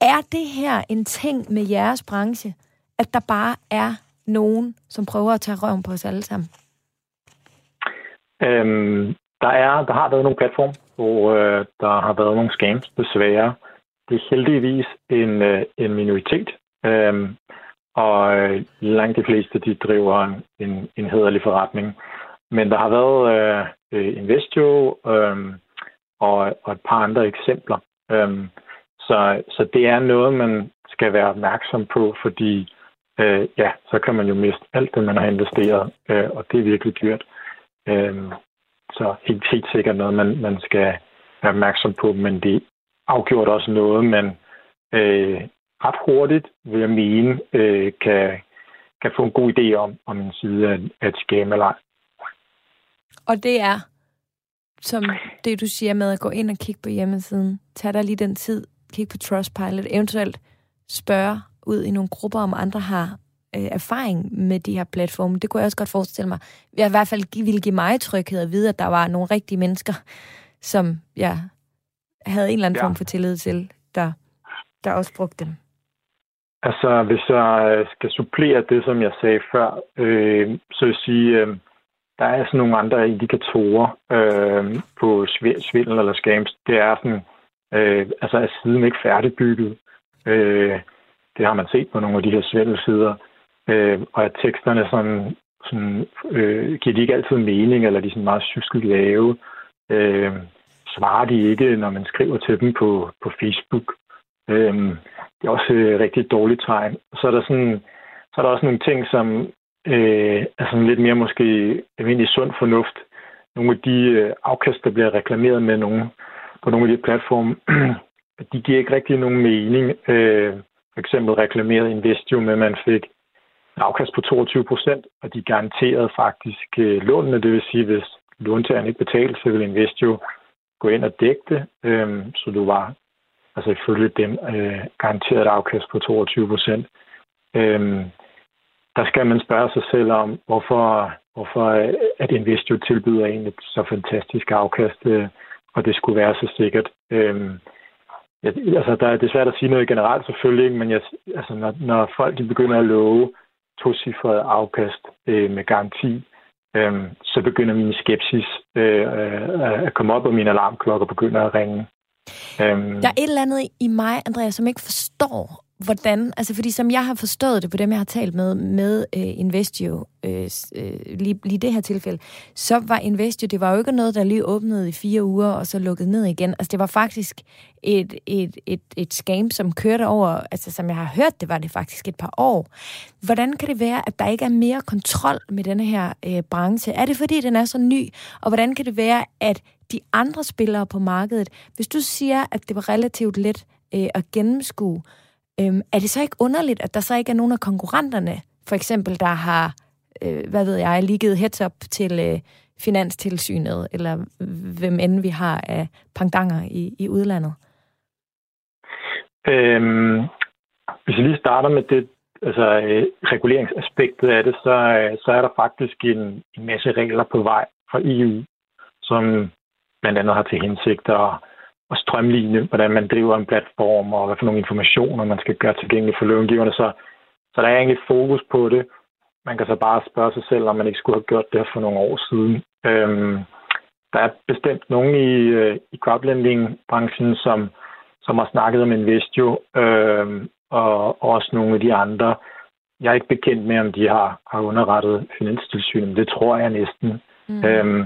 Er det her en ting med jeres branche, at der bare er nogen, som prøver at tage røven på os alle sammen? Øhm, der, er, der har været nogle platform, hvor øh, der har været nogle scams, desværre. Det er heldigvis en, øh, en minoritet, øhm, og øh, langt de fleste de driver en, en, en hederlig forretning. Men der har været øh, Investio øh, øhm, og, og et par andre eksempler. Øhm, så, så det er noget, man skal være opmærksom på, fordi øh, ja, så kan man jo miste alt det, man har investeret, øh, og det er virkelig dyrt. Øh, så helt, helt sikkert noget, man, man skal være opmærksom på, men det er afgjort også noget, man øh, ret hurtigt, vil jeg mene, øh, kan, kan få en god idé om, om en side af, af et skam eller ej. Og det er, som det du siger med at gå ind og kigge på hjemmesiden, tag dig lige den tid, kig på Trustpilot, eventuelt spørge ud i nogle grupper, om andre har øh, erfaring med de her platforme. Det kunne jeg også godt forestille mig. Jeg i hvert fald ville give mig tryghed at vide, at der var nogle rigtige mennesker, som jeg havde en eller anden ja. form for tillid til, der, der også brugte dem. Altså, hvis jeg øh, skal supplere det, som jeg sagde før, øh, så vil jeg sige, øh, der er sådan nogle andre indikatorer øh, på svindel eller scams. Det er sådan, øh, altså er siden ikke færdigbygget? Øh, det har man set på nogle af de her svindelsider. Øh, og at teksterne sådan, sådan, øh, giver de ikke altid mening, eller de er sådan meget syskeligt lave. Øh, svarer de ikke, når man skriver til dem på, på Facebook. Øh, det er også et rigtig dårligt tegn. Så er der sådan, så er der også nogle ting, som øh, er sådan lidt mere måske almindelig sund fornuft. Nogle af de øh, afkast, der bliver reklameret med nogle, på nogle af de platforme, de giver ikke rigtig nogen mening. Øh, for eksempel reklameret Investio med, at man fik en afkast på 22 procent, og de garanterede faktisk øh, lånene. Det vil sige, hvis låntageren ikke betalte, så ville Investio gå ind og dække det, øh, så du var altså ifølge dem øh, garanteret afkast på 22 procent. Øh, der skal man spørge sig selv om, hvorfor, hvorfor øh, at Investio tilbyder en et så fantastisk afkast, øh, og det skulle være så sikkert. Øh, jeg, altså, der er det svært at sige noget generelt selvfølgelig, ikke? men jeg, altså, når, når folk de begynder at love tocifret afkast øh, med garanti, øh, så begynder min skepsis øh, øh, at komme op, og mine alarmklokker begynder at ringe. Øh, der er et eller andet i mig, Andreas, som ikke forstår, hvordan, altså fordi som jeg har forstået det på dem, jeg har talt med, med øh, Investio, øh, øh, lige, lige det her tilfælde, så var Investio, det var jo ikke noget, der lige åbnede i fire uger, og så lukkede ned igen. Altså det var faktisk et, et, et, et scam, som kørte over, altså som jeg har hørt, det var det faktisk et par år. Hvordan kan det være, at der ikke er mere kontrol med denne her øh, branche? Er det fordi, den er så ny? Og hvordan kan det være, at de andre spillere på markedet, hvis du siger, at det var relativt let øh, at gennemskue, Øhm, er det så ikke underligt, at der så ikke er nogen af konkurrenterne, for eksempel, der har, øh, hvad ved jeg, ligget heads up til øh, Finanstilsynet, eller hvem end vi har af pangdanger i, i udlandet? Øhm, hvis jeg lige starter med det, altså øh, reguleringsaspektet af det, så, øh, så er der faktisk en, en masse regler på vej fra EU, som blandt andet har til hensigt at at strømligne, hvordan man driver en platform, og hvad for nogle informationer man skal gøre tilgængelige for långiverne. Så, så der er egentlig fokus på det. Man kan så bare spørge sig selv, om man ikke skulle have gjort det for nogle år siden. Øhm, der er bestemt nogen i, øh, i crowdlending-branchen, som, som har snakket om Investio, øhm, og også nogle af de andre. Jeg er ikke bekendt med, om de har, har underrettet Finanstilsynet, det tror jeg næsten. Mm. Øhm,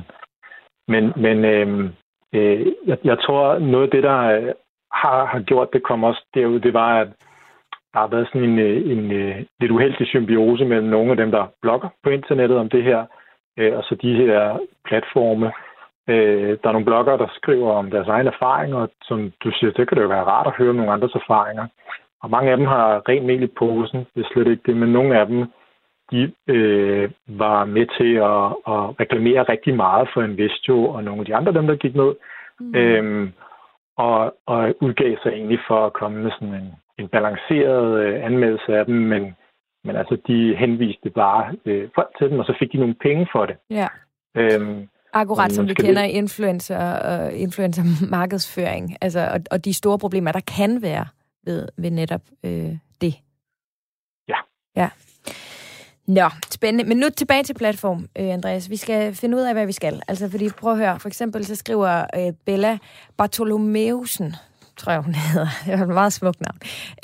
men men øhm, øh, jeg, jeg tror, noget af det, der øh, har, har gjort det, kom også derud, det var, at der har været sådan en, øh, en, en lidt uheldig symbiose mellem nogle af dem, der blogger på internettet om det her, øh, og så de her platforme. Øh, der er nogle bloggere, der skriver om deres egne erfaringer, og som du siger, det kan det jo være rart at høre nogle andres erfaringer. Og mange af dem har rent mel i posen, det er slet ikke det, men nogle af dem, de øh, var med til at, at reklamere rigtig meget for Investio og nogle af de andre dem, der gik ned. Mm. Øhm, og, og udgav sig egentlig for at komme med sådan en, en balanceret øh, anmeldelse af dem, men, men altså de henviste bare øh, folk til dem, og så fik de nogle penge for det. Ja. Øhm, Akkurat som vi kender det... influencer og influencer markedsføring, altså, og, og de store problemer, der kan være ved, ved netop øh, det. Ja. Ja. Nå, spændende. Men nu tilbage til platform, øh, Andreas. Vi skal finde ud af, hvad vi skal. Altså, fordi prøv at høre. For eksempel så skriver øh, Bella Bartolomeusen, tror jeg, hun hedder. Det var et meget smukt navn.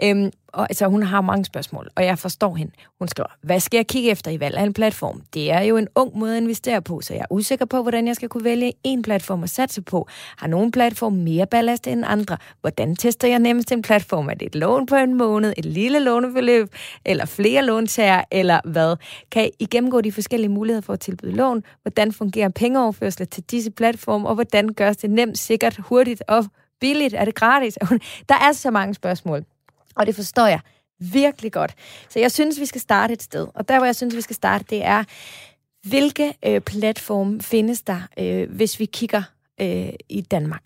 Øhm, og, altså, hun har mange spørgsmål, og jeg forstår hende. Hun skriver, hvad skal jeg kigge efter i valg af en platform? Det er jo en ung måde at investere på, så jeg er usikker på, hvordan jeg skal kunne vælge en platform at satse på. Har nogle platform mere ballast end andre? Hvordan tester jeg nemmest en platform? Er det et lån på en måned, et lille låneforløb, eller flere låntager, eller hvad? Kan I gennemgå de forskellige muligheder for at tilbyde lån? Hvordan fungerer pengeoverførsler til disse platforme, og hvordan gørs det nemt, sikkert, hurtigt og billigt? Er det gratis? Der er så mange spørgsmål. Og det forstår jeg virkelig godt. Så jeg synes, vi skal starte et sted. Og der, hvor jeg synes, vi skal starte, det er, hvilke øh, platforme findes der, øh, hvis vi kigger øh, i Danmark?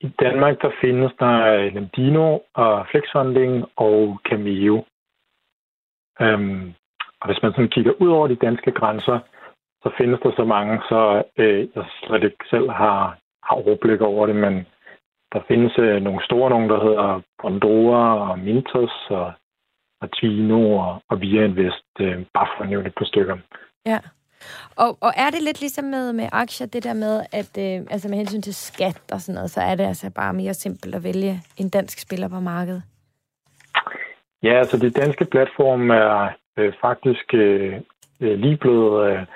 I Danmark, der findes der øh, Lendino og Flexfunding og Cameo. Øhm, og hvis man sådan kigger ud over de danske grænser, så findes der så mange, så øh, jeg slet ikke selv har overblik over det, men der findes øh, nogle store nogle, der hedder Bondora og Mintos og, Twino og, og Via Invest, øh, bare for at nævne et par stykker. Ja. Og, og er det lidt ligesom med, med aktier, det der med, at øh, altså med hensyn til skat og sådan noget, så er det altså bare mere simpelt at vælge en dansk spiller på markedet? Ja, altså det danske platform er øh, faktisk øh, øh lige blevet øh,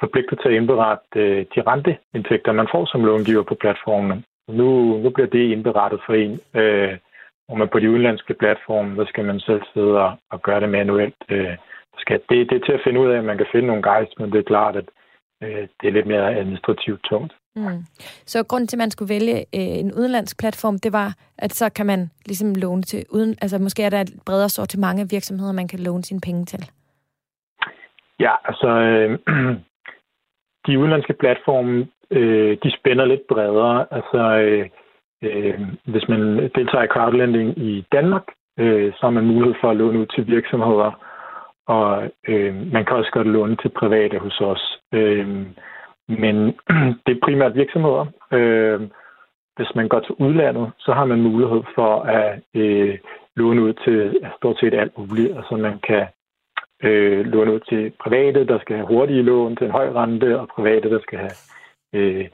forpligtet til at indberette øh, de renteindtægter, man får som långiver på platformen. Nu, nu bliver det indberettet for en. Øh, og man på de udenlandske platforme, der skal man selv sidde og, og gøre det manuelt. Øh, skal, det, det er til at finde ud af, at man kan finde nogle guides, men det er klart, at øh, det er lidt mere administrativt tungt. Mm. Så grunden til, at man skulle vælge øh, en udenlandsk platform, det var, at så kan man ligesom låne til uden, altså måske er der et bredere sortiment af virksomheder, man kan låne sine penge til. Ja, altså øh, de udenlandske platforme, øh, de spænder lidt bredere. Altså, øh, øh, hvis man deltager i crowdlending i Danmark, øh, så har man mulighed for at låne ud til virksomheder, og øh, man kan også godt låne til private hos os. Øh, men det er primært virksomheder. Øh, hvis man går til udlandet, så har man mulighed for at øh, låne ud til stort set alt muligt. Altså man kan øh, låne ud til private, der skal have hurtige lån til en høj rente, og private, der skal have øh,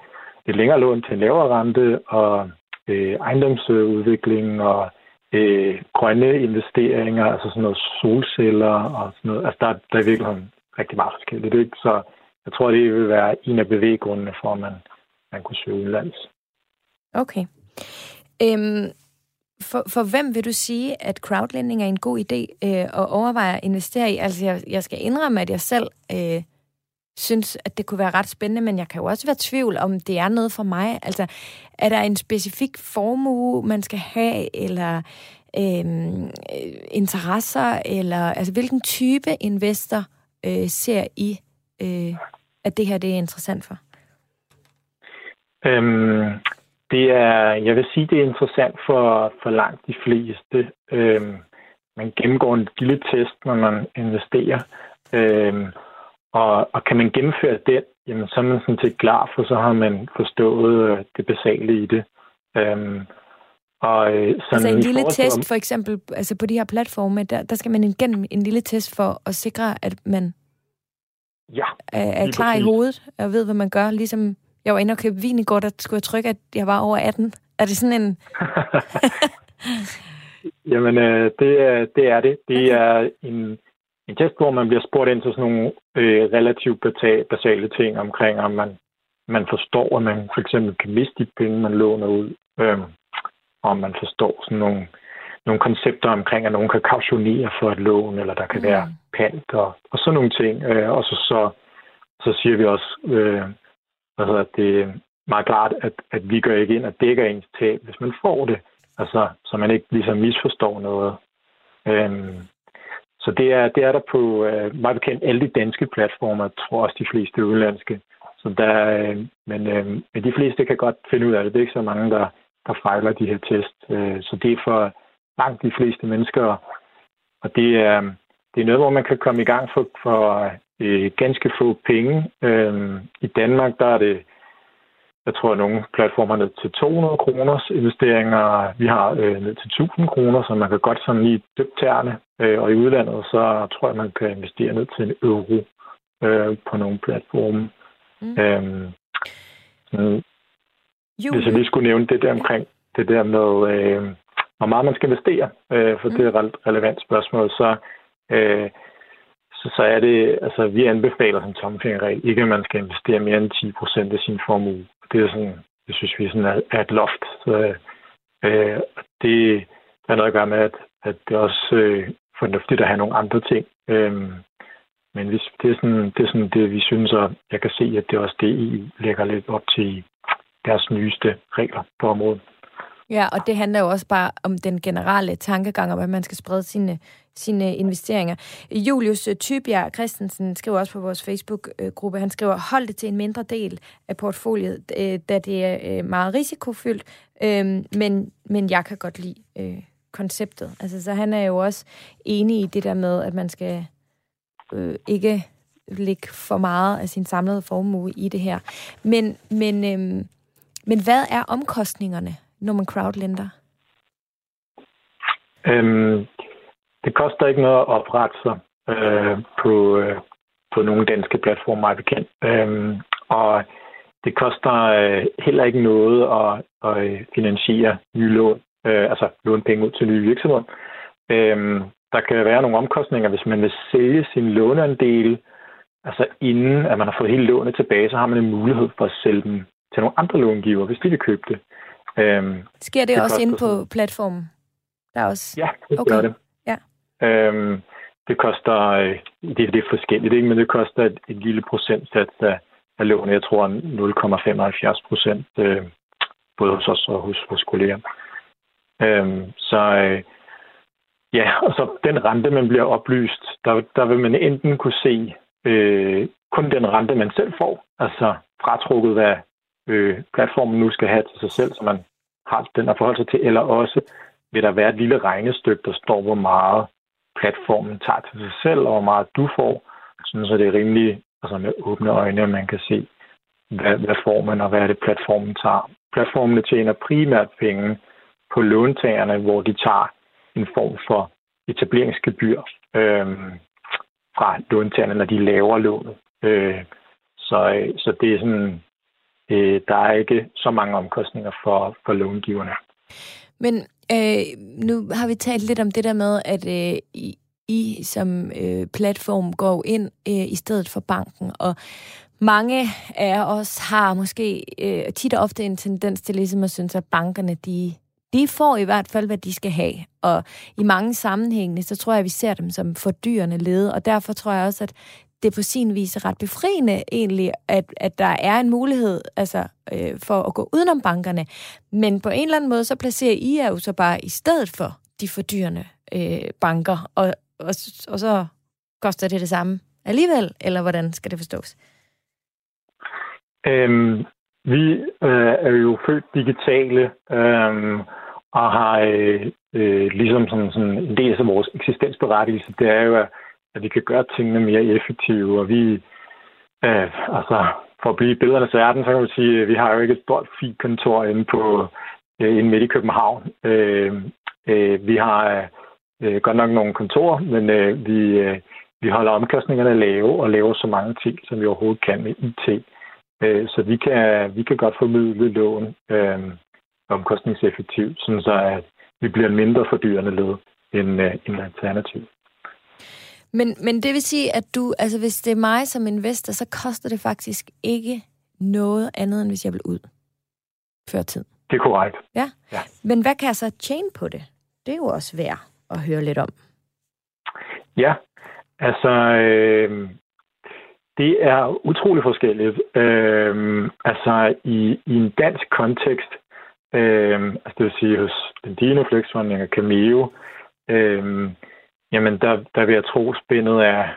et længere lån til en lavere rente, og øh, ejendomsudvikling og øh, grønne investeringer, altså sådan noget solceller og sådan noget. Altså der, der er virkelig rigtig meget forskelligt. Ikke? Så jeg tror, det vil være en af bevæggrundene for, at man, man kunne søge udenlands. Okay. Øhm, for, for hvem vil du sige, at crowdlending er en god idé øh, at overveje at investere i? Altså, jeg, jeg skal indrømme, at jeg selv øh, synes, at det kunne være ret spændende, men jeg kan jo også være i tvivl, om det er noget for mig. Altså, er der en specifik formue, man skal have, eller øh, interesser, eller altså, hvilken type investor øh, ser I, øh, at det her det er interessant for? Øhm, det er, jeg vil sige, det er interessant for, for langt de fleste. Øhm, man gennemgår en lille test, når man investerer. Øhm, og, og kan man gennemføre den, jamen, så er man sådan set klar, for så har man forstået øh, det basale i det. Øhm, og, øh, sådan altså en lille test, om, for eksempel, altså på de her platforme, der, der skal man igennem en lille test for at sikre, at man ja, er, er klar præcis. i hovedet og ved, hvad man gør. Ligesom jeg var inde og købe vin i går, der skulle jeg trykke, at jeg var over 18. Er det sådan en... Jamen, øh, det, er, det er det. Det er en, en test, hvor man bliver spurgt ind til sådan nogle øh, relativt basale ting omkring, om man man forstår, at man for eksempel kan miste de penge, man låner ud. Øh, og man forstår sådan nogle, nogle koncepter omkring, at nogen kan kautionere for et lån, eller der kan mm. være pant og, og sådan nogle ting. Øh, og så, så, så siger vi også, øh, hvad hedder det, meget klart, at, at vi gør ikke ind og dækker ens tab, hvis man får det. Altså, så man ikke ligesom misforstår noget. Øhm, så det er, det er der på øh, meget bekendt alle de danske platformer, jeg tror også de fleste udenlandske. Så der, øh, men, øh, men de fleste kan godt finde ud af det. Det er ikke så mange, der, der fejler de her test. Øh, så det er for langt de fleste mennesker. Og det er, det er noget, hvor man kan komme i gang for, for øh, ganske få penge. Øh, I Danmark, der er det jeg tror, at nogle platformer ned til 200 kroners investeringer. Vi har øh, ned til 1000 kroner, så man kan godt sådan lige dyppe tæerne. Øh, og i udlandet, så tror jeg, man kan investere ned til en euro øh, på nogle platforme. Mm. Øhm, sådan, hvis jeg lige skulle nævne det der omkring det der med, øh, hvor meget man skal investere, øh, for mm. det er et relevant spørgsmål, så, øh, så, er det, altså vi anbefaler som tomfingerregel ikke, at man skal investere mere end 10 procent af sin formue det er sådan, det synes vi sådan er, er et loft. Så, øh, det har noget at gøre med, at, at det er også øh, fornuftigt at have nogle andre ting. Øh, men hvis det er, sådan, det er sådan det, vi synes, og jeg kan se, at det er også det, I lægger lidt op til deres nyeste regler på området. Ja, og det handler jo også bare om den generelle tankegang om, at man skal sprede sine, sine investeringer. Julius øh, Tybjerg Christensen skriver også på vores Facebook-gruppe, han skriver, hold det til en mindre del af portfoliet, øh, da det er øh, meget risikofyldt, øhm, men, men jeg kan godt lide øh, konceptet. Altså, så han er jo også enig i det der med, at man skal øh, ikke lægge for meget af sin samlede formue i det her. Men, men, øh, men hvad er omkostningerne når man crowdlender? Øhm, det koster ikke noget at oprette sig øh, på, øh, på nogle danske platformer, jeg bekendt. Øhm, og det koster øh, heller ikke noget at, at øh, finansiere nye lån, øh, altså låne penge ud til nye virksomheder. Øhm, der kan være nogle omkostninger, hvis man vil sælge sin låneandel, altså inden at man har fået hele lånet tilbage, så har man en mulighed for at sælge dem til nogle andre långiver, hvis de vil købe det. Øhm, Sker det, det også inde på platformen? Der er også... Ja, det okay. gør det. Ja. Øhm, det koster, øh, det, det er forskelligt, ikke? men det koster et, et lille procentsats af, af lånet. Jeg tror 0,75 procent, øh, både hos os og hos, hos kolleger. Øhm, så øh, ja, og så den rente, man bliver oplyst, der, der vil man enten kunne se øh, kun den rente, man selv får, altså fratrukket, hvad øh, platformen nu skal have til sig selv, så man har den at forholde sig til, eller også vil der være et lille regnestykke, der står, hvor meget platformen tager til sig selv, og hvor meget du får, sådan så det er rimelig altså med åbne øjne, at man kan se, hvad, hvad får man, og hvad er det, platformen tager. Platformene tjener primært penge på låntagerne, hvor de tager en form for etableringsgebyr øh, fra låntagerne, når de laver lånet. Øh, så, øh, så det er sådan øh, der er ikke så mange omkostninger for, for långiverne. Men øh, nu har vi talt lidt om det der med, at øh, I, I som øh, platform går ind øh, i stedet for banken, og mange af os har måske øh, tit og ofte en tendens til ligesom at synes, at bankerne, de, de får i hvert fald, hvad de skal have. Og i mange sammenhænge, så tror jeg, at vi ser dem som fordyrende led, og derfor tror jeg også, at det på sin vis er ret befriende egentlig, at, at der er en mulighed altså, øh, for at gå udenom bankerne. Men på en eller anden måde, så placerer I jo så bare i stedet for de fordyrende øh, banker, og, og, og så koster det det samme alligevel, eller hvordan skal det forstås? Øhm, vi øh, er jo født digitale, øh, og har øh, øh, ligesom sådan, sådan en del af vores eksistensberettigelse, det er jo, at at vi kan gøre tingene mere effektive, og vi, øh, altså, for at blive i billedernes verden, så kan man sige, at vi har jo ikke et stort fint kontor inde på øh, inde midt i København. Øh, øh, vi har øh, godt nok nogle kontorer, men øh, vi, øh, vi holder omkostningerne lave og laver så mange ting, som vi overhovedet kan med IT. Øh, så vi kan, vi kan godt formidle lån øh, omkostningseffektivt, sådan så at vi bliver mindre fordyrende led end, øh, end alternativ. Men, men det vil sige, at du, altså hvis det er mig som investor, så koster det faktisk ikke noget andet, end hvis jeg vil ud før tid. Det er korrekt. Ja. ja. Men hvad kan jeg så tjene på det? Det er jo også værd at høre lidt om. Ja, altså, øh, det er utrolig forskelligt. Øh, altså, i, i en dansk kontekst, øh, altså det vil sige hos den Dino Flexfunding og Cameo, øh, jamen der, der vil jeg tro, spændet er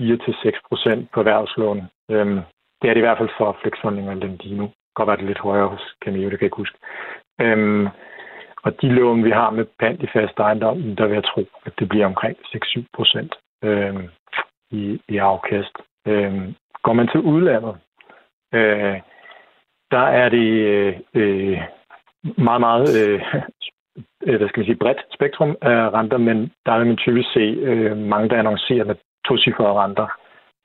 4-6% på erhvervslån. Øhm, det er det i hvert fald for Flexfunding og Lendino. Det kan godt være det lidt højere hos Cameo, det kan jeg ikke huske. Øhm, og de lån, vi har med pant i fast ejendom, der vil jeg tro, at det bliver omkring 6-7 procent øhm, i, i afkast. Øhm, går man til udlandet, øh, der er det øh, øh meget, meget øh, Øh, hvad skal man sige, bredt spektrum af renter, men der vil man typisk se øh, mange, der annoncerer med to renter,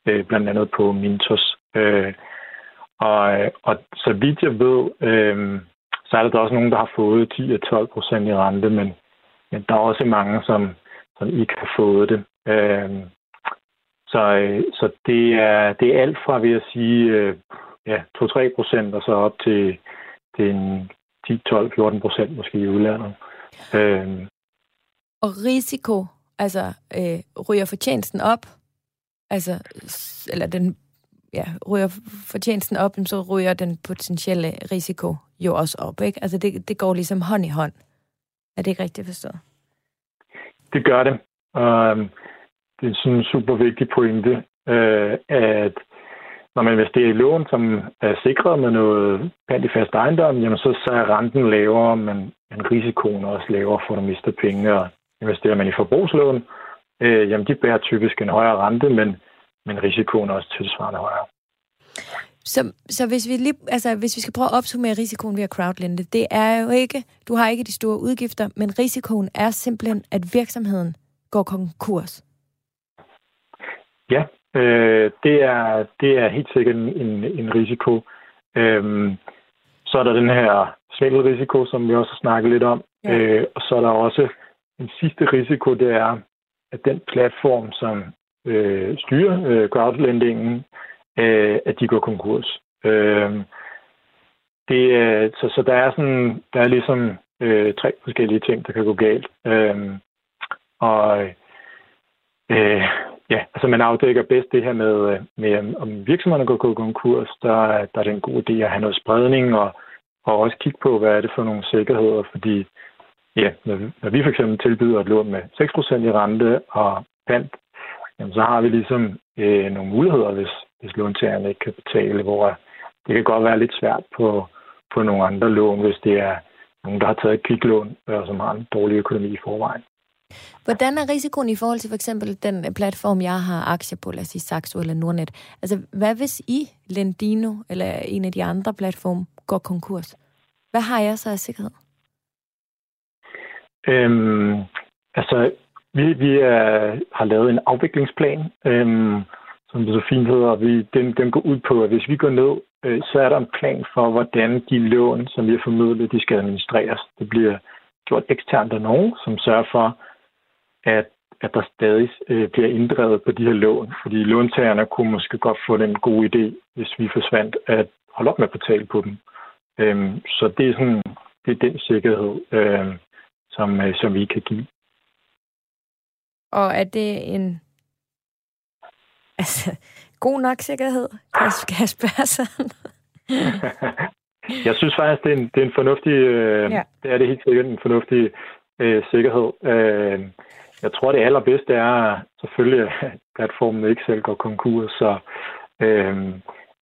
øh, blandt andet på Mintos. Øh, og, og så vidt jeg ved, øh, så er der også nogen, der har fået 10-12 procent i rente, men, men der er også mange, som, som ikke har fået det. Øh, så, øh, så det, er, det er alt fra, vil jeg sige, øh, ja, 2-3 procent og så op til, til en 10-12-14 procent måske i udlandet. Øh, og risiko, altså øh, ryger fortjenesten op? Altså, eller den ja, ryger fortjenesten op, så ryger den potentielle risiko jo også op. Ikke? Altså det, det går ligesom hånd i hånd. Er det ikke rigtigt forstået? Det gør det. Øhm, det er sådan en super vigtig pointe, øh, at når man investerer i lån, som er sikret med noget pant i fast ejendom, jamen så, så er renten lavere, men, men risikoen er også lavere for, at du mister penge. Og investerer man i forbrugslån, øh, jamen de bærer typisk en højere rente, men men risikoen er også tilsvarende højere. Så, så hvis, vi lige, altså, hvis vi skal prøve at opsummere risikoen ved at crowdlende, det er jo ikke, du har ikke de store udgifter, men risikoen er simpelthen, at virksomheden går konkurs. Ja, øh, det, er, det er helt sikkert en, en, en risiko. Øhm, så er der den her svindelrisiko, som vi også har snakket lidt om. Ja. Øh, og så er der også en sidste risiko, det er, at den platform, som øh, styre øh, crowdlendingen, øh, at de går konkurs. Øh, det, øh, så, så der er sådan, der er ligesom øh, tre forskellige ting, der kan gå galt. Øh, og øh, ja, altså man afdækker bedst det her med, øh, med øh, om virksomhederne går konkurs, der, der er det en god idé at have noget spredning og, og også kigge på, hvad er det for nogle sikkerheder, fordi ja, når, når vi for eksempel tilbyder et lån med 6% i rente og pant, jamen, så har vi ligesom øh, nogle muligheder, hvis, hvis låntagerne ikke kan betale, hvor det kan godt være lidt svært på, på nogle andre lån, hvis det er nogen, der har taget et kviklån, og som har en dårlig økonomi i forvejen. Hvordan er risikoen i forhold til for eksempel den øh, platform, jeg har aktier på, lad os sige Saxo eller Nordnet? Altså, hvad hvis I, Lendino eller en af de andre platforme, går konkurs? Hvad har jeg så af sikkerhed? Øhm, altså, vi, vi er, har lavet en afviklingsplan, øhm, som det så fint hedder. Vi, den, den går ud på, at hvis vi går ned, øh, så er der en plan for, hvordan de lån, som vi har formidlet, de skal administreres. Det bliver gjort eksternt af nogen, som sørger for, at, at der stadig øh, bliver inddrevet på de her lån. Fordi låntagerne kunne måske godt få den gode idé, hvis vi forsvandt, at holde op med at betale på dem. Øhm, så det er, sådan, det er den sikkerhed, øh, som, øh, som vi kan give. Og er det en altså, god nok sikkerhed? Kan, jeg spørge sådan? jeg synes faktisk, det er en, det er en fornuftig, øh, ja. det er det helt sikkert en fornuftig øh, sikkerhed. Øh, jeg tror, det allerbedste er selvfølgelig, at platformen ikke selv går konkurs, så øh,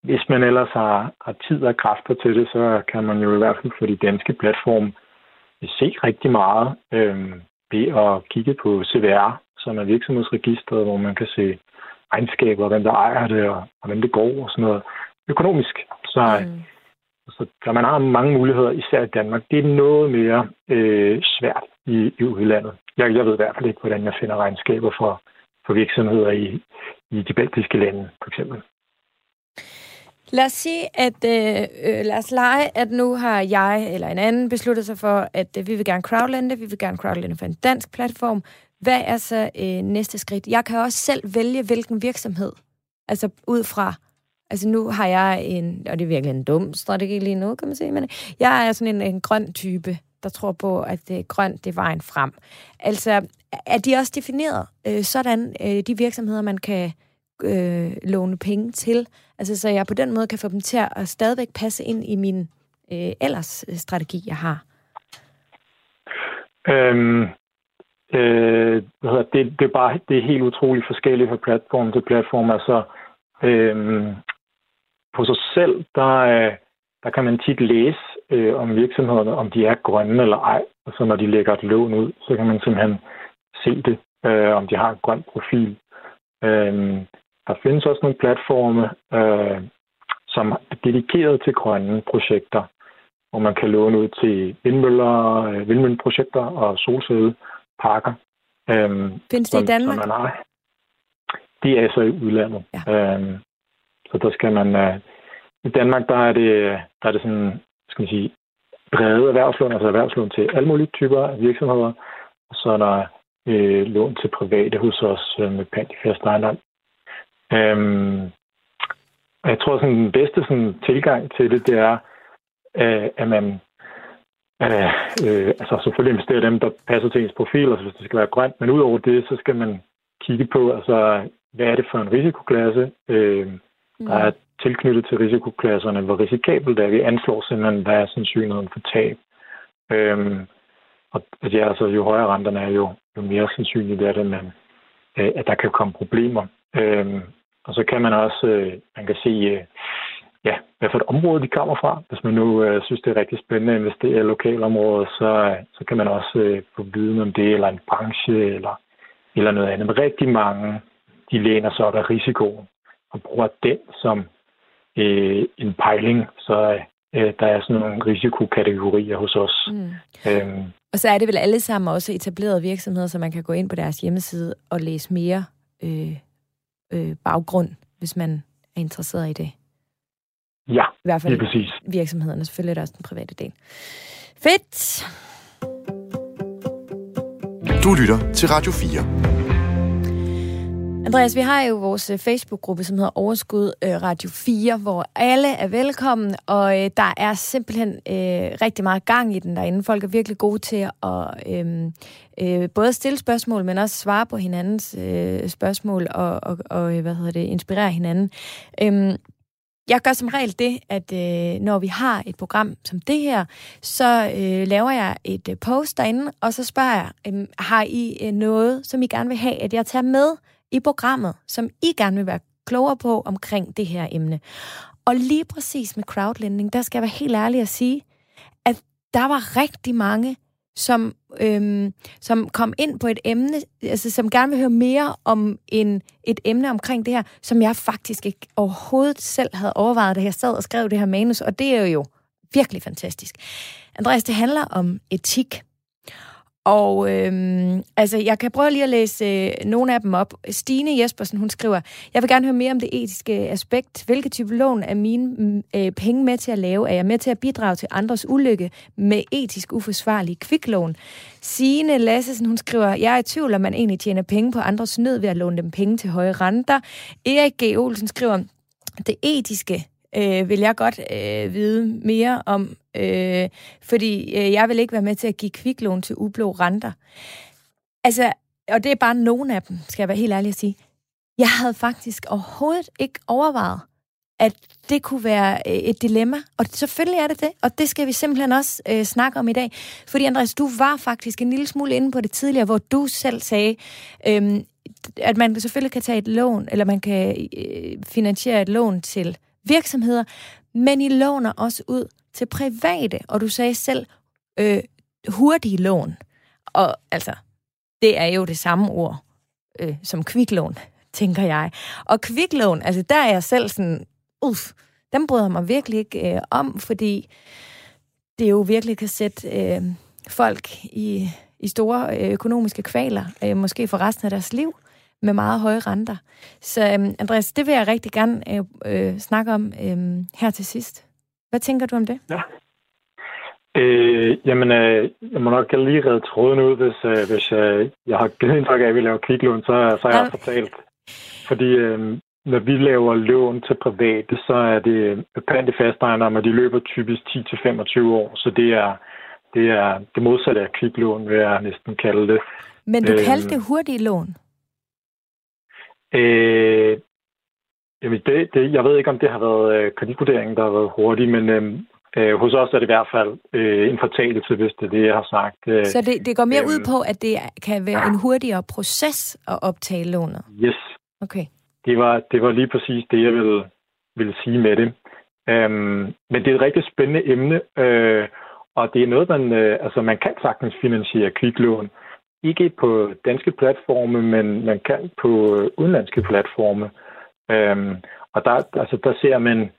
hvis man ellers har, har tid og kræfter til det, så kan man jo i hvert fald for de danske platforme se rigtig meget øh, ved at kigge på CVR, som er virksomhedsregistret, hvor man kan se regnskaber, hvem der ejer det, og, og hvem det går, og sådan noget økonomisk. Så, mm. så, så man har mange muligheder, især i Danmark. Det er noget mere øh, svært i, i udlandet. Jeg, jeg ved i hvert fald ikke, hvordan jeg finder regnskaber for, for virksomheder i, i de baltiske lande, for eksempel. Lad os sige, at øh, øh, lad os lege, at nu har jeg eller en anden besluttet sig for, at øh, vi vil gerne crowdlande, vi vil gerne crowdlande for en dansk platform. Hvad er så øh, næste skridt? Jeg kan også selv vælge, hvilken virksomhed, altså ud fra, Altså nu har jeg en, og det er virkelig en dum strategi lige nu, kan man sige, men jeg er sådan en, en grøn type, der tror på, at det grønt, det er vejen frem. Altså, er de også defineret øh, sådan, øh, de virksomheder, man kan øh, låne penge til? Altså, så jeg på den måde kan få dem til at stadigvæk passe ind i min øh, ellers øh, strategi, jeg har? Øhm, øh, det, det, er bare det er helt utroligt forskelligt fra platform til platform. Altså, øhm, på sig selv, der, øh, der kan man tit læse øh, om virksomhederne, om de er grønne eller ej. Altså når de lægger et lån ud, så kan man simpelthen se det, øh, om de har en grøn profil. Øh, der findes også nogle platforme, øh, som er dedikeret til grønne projekter, hvor man kan låne ud til vindmøller, øh, vindmølleprojekter og solcelleparker. Øh, findes det som, i Danmark? Som man har. Det er altså i udlandet. Ja. Øh, så der skal man... Øh, I Danmark, der er det, der er det sådan, skal man sige, brede erhvervslån, altså erhvervslån til alle mulige typer af virksomheder. Og så er der øh, lån til private hos os øh, med pant i fast ejendom. Øhm, jeg tror, sådan den bedste sådan, tilgang til det, det er, øh, at man øh, øh, altså selvfølgelig investerer dem, der passer til ens profil, altså hvis det skal være grønt, men udover det, så skal man kigge på, altså, hvad er det for en risikoklasse, øh, der er mm tilknyttet til risikoklasserne, hvor risikabelt er vi anslår simpelthen, hvad er sandsynligheden for tab. Øhm, og altså, ja, altså, jo højere renterne er, jo, jo mere sandsynligt er det, man, øh, at der kan komme problemer. Øhm, og så kan man også, øh, man kan se, øh, ja, hvad for et område de kommer fra. Hvis man nu øh, synes, det er rigtig spændende at investere i lokalområdet, så, så kan man også øh, få viden om det, eller en branche, eller, eller noget andet. Men rigtig mange, de læner sig op af risikoen og bruger den som øh, en pejling, så øh, der er sådan nogle risikokategorier hos os. Mm. Øhm, og så er det vel alle sammen også etablerede virksomheder, så man kan gå ind på deres hjemmeside og læse mere øh, øh, baggrund, hvis man er interesseret i det. Ja, I hvert fald det er præcis. virksomhederne, selvfølgelig er der også den private del. Fedt! Du lytter til Radio 4. Andreas, vi har jo vores øh, Facebook-gruppe, som hedder Overskud øh, Radio 4, hvor alle er velkommen, og øh, der er simpelthen øh, rigtig meget gang i den derinde. Folk er virkelig gode til at øh, øh, både stille spørgsmål, men også svare på hinandens øh, spørgsmål og, og, og øh, hvad hedder det, inspirere hinanden. Øh, jeg gør som regel det, at øh, når vi har et program som det her, så øh, laver jeg et øh, post derinde, og så spørger jeg, øh, har I øh, noget, som I gerne vil have, at jeg tager med i programmet, som I gerne vil være klogere på omkring det her emne. Og lige præcis med crowdlending, der skal jeg være helt ærlig at sige, at der var rigtig mange, som, øhm, som kom ind på et emne, altså som gerne vil høre mere om en, et emne omkring det her, som jeg faktisk ikke overhovedet selv havde overvejet, da jeg sad og skrev det her manus, og det er jo virkelig fantastisk. Andreas, det handler om etik. Og øhm, altså, jeg kan prøve lige at læse øh, nogle af dem op. Stine Jespersen, hun skriver, jeg vil gerne høre mere om det etiske aspekt. Hvilke type lån er mine øh, penge med til at lave? Er jeg med til at bidrage til andres ulykke med etisk uforsvarlige kviklån? Signe Lassesen, hun skriver, jeg er i tvivl, om man egentlig tjener penge på andres nød ved at låne dem penge til høje renter. Erik G. Olsen skriver, det etiske øh, vil jeg godt øh, vide mere om, øh, fordi øh, jeg vil ikke være med til at give kviklån til ublå renter. Altså, og det er bare nogle af dem, skal jeg være helt ærlig at sige. Jeg havde faktisk overhovedet ikke overvejet, at det kunne være øh, et dilemma. Og selvfølgelig er det det, og det skal vi simpelthen også øh, snakke om i dag. Fordi Andreas, du var faktisk en lille smule inde på det tidligere, hvor du selv sagde, øh, at man selvfølgelig kan tage et lån, eller man kan øh, finansiere et lån til virksomheder, men I låner også ud til private, og du sagde selv øh, hurtige lån. Og altså, det er jo det samme ord øh, som kviklån, tænker jeg. Og kviklån, altså der er jeg selv sådan, uff, dem bryder mig virkelig ikke øh, om, fordi det jo virkelig kan sætte øh, folk i, i store øh, økonomiske kvaler, øh, måske for resten af deres liv med meget høje renter. Så øhm, Andreas, det vil jeg rigtig gerne øh, øh, snakke om øh, her til sidst. Hvad tænker du om det? Ja. Øh, jamen, øh, jeg må nok lige redde tråden ud, hvis, øh, hvis øh, jeg har givet indtryk af, at vi laver kviklån, så, så er jeg ja. fortalt. Fordi øh, når vi laver lån til private, så er det pant i fastejendom, og de løber typisk 10-25 år, så det er, det er det modsatte af kviklån, vil jeg næsten kalde det. Men du øhm, kaldte det hurtige lån? Øh, jamen det, det, jeg ved ikke, om det har været øh, kreditvurderingen, der har været hurtig, men øh, øh, hos os er det i hvert fald øh, en fortalelse, hvis det er det, jeg har sagt. Øh, så det, det går mere øh, ud på, at det kan være en hurtigere proces at optage lånet? Yes. Okay. Det var, det var lige præcis det, jeg ville, ville sige med det. Øhm, men det er et rigtig spændende emne, øh, og det er noget, man, øh, altså man kan sagtens finansiere kviklån. Ikke på danske platforme, men man kan på øh, udenlandske platforme. Øhm, og der, altså, der ser man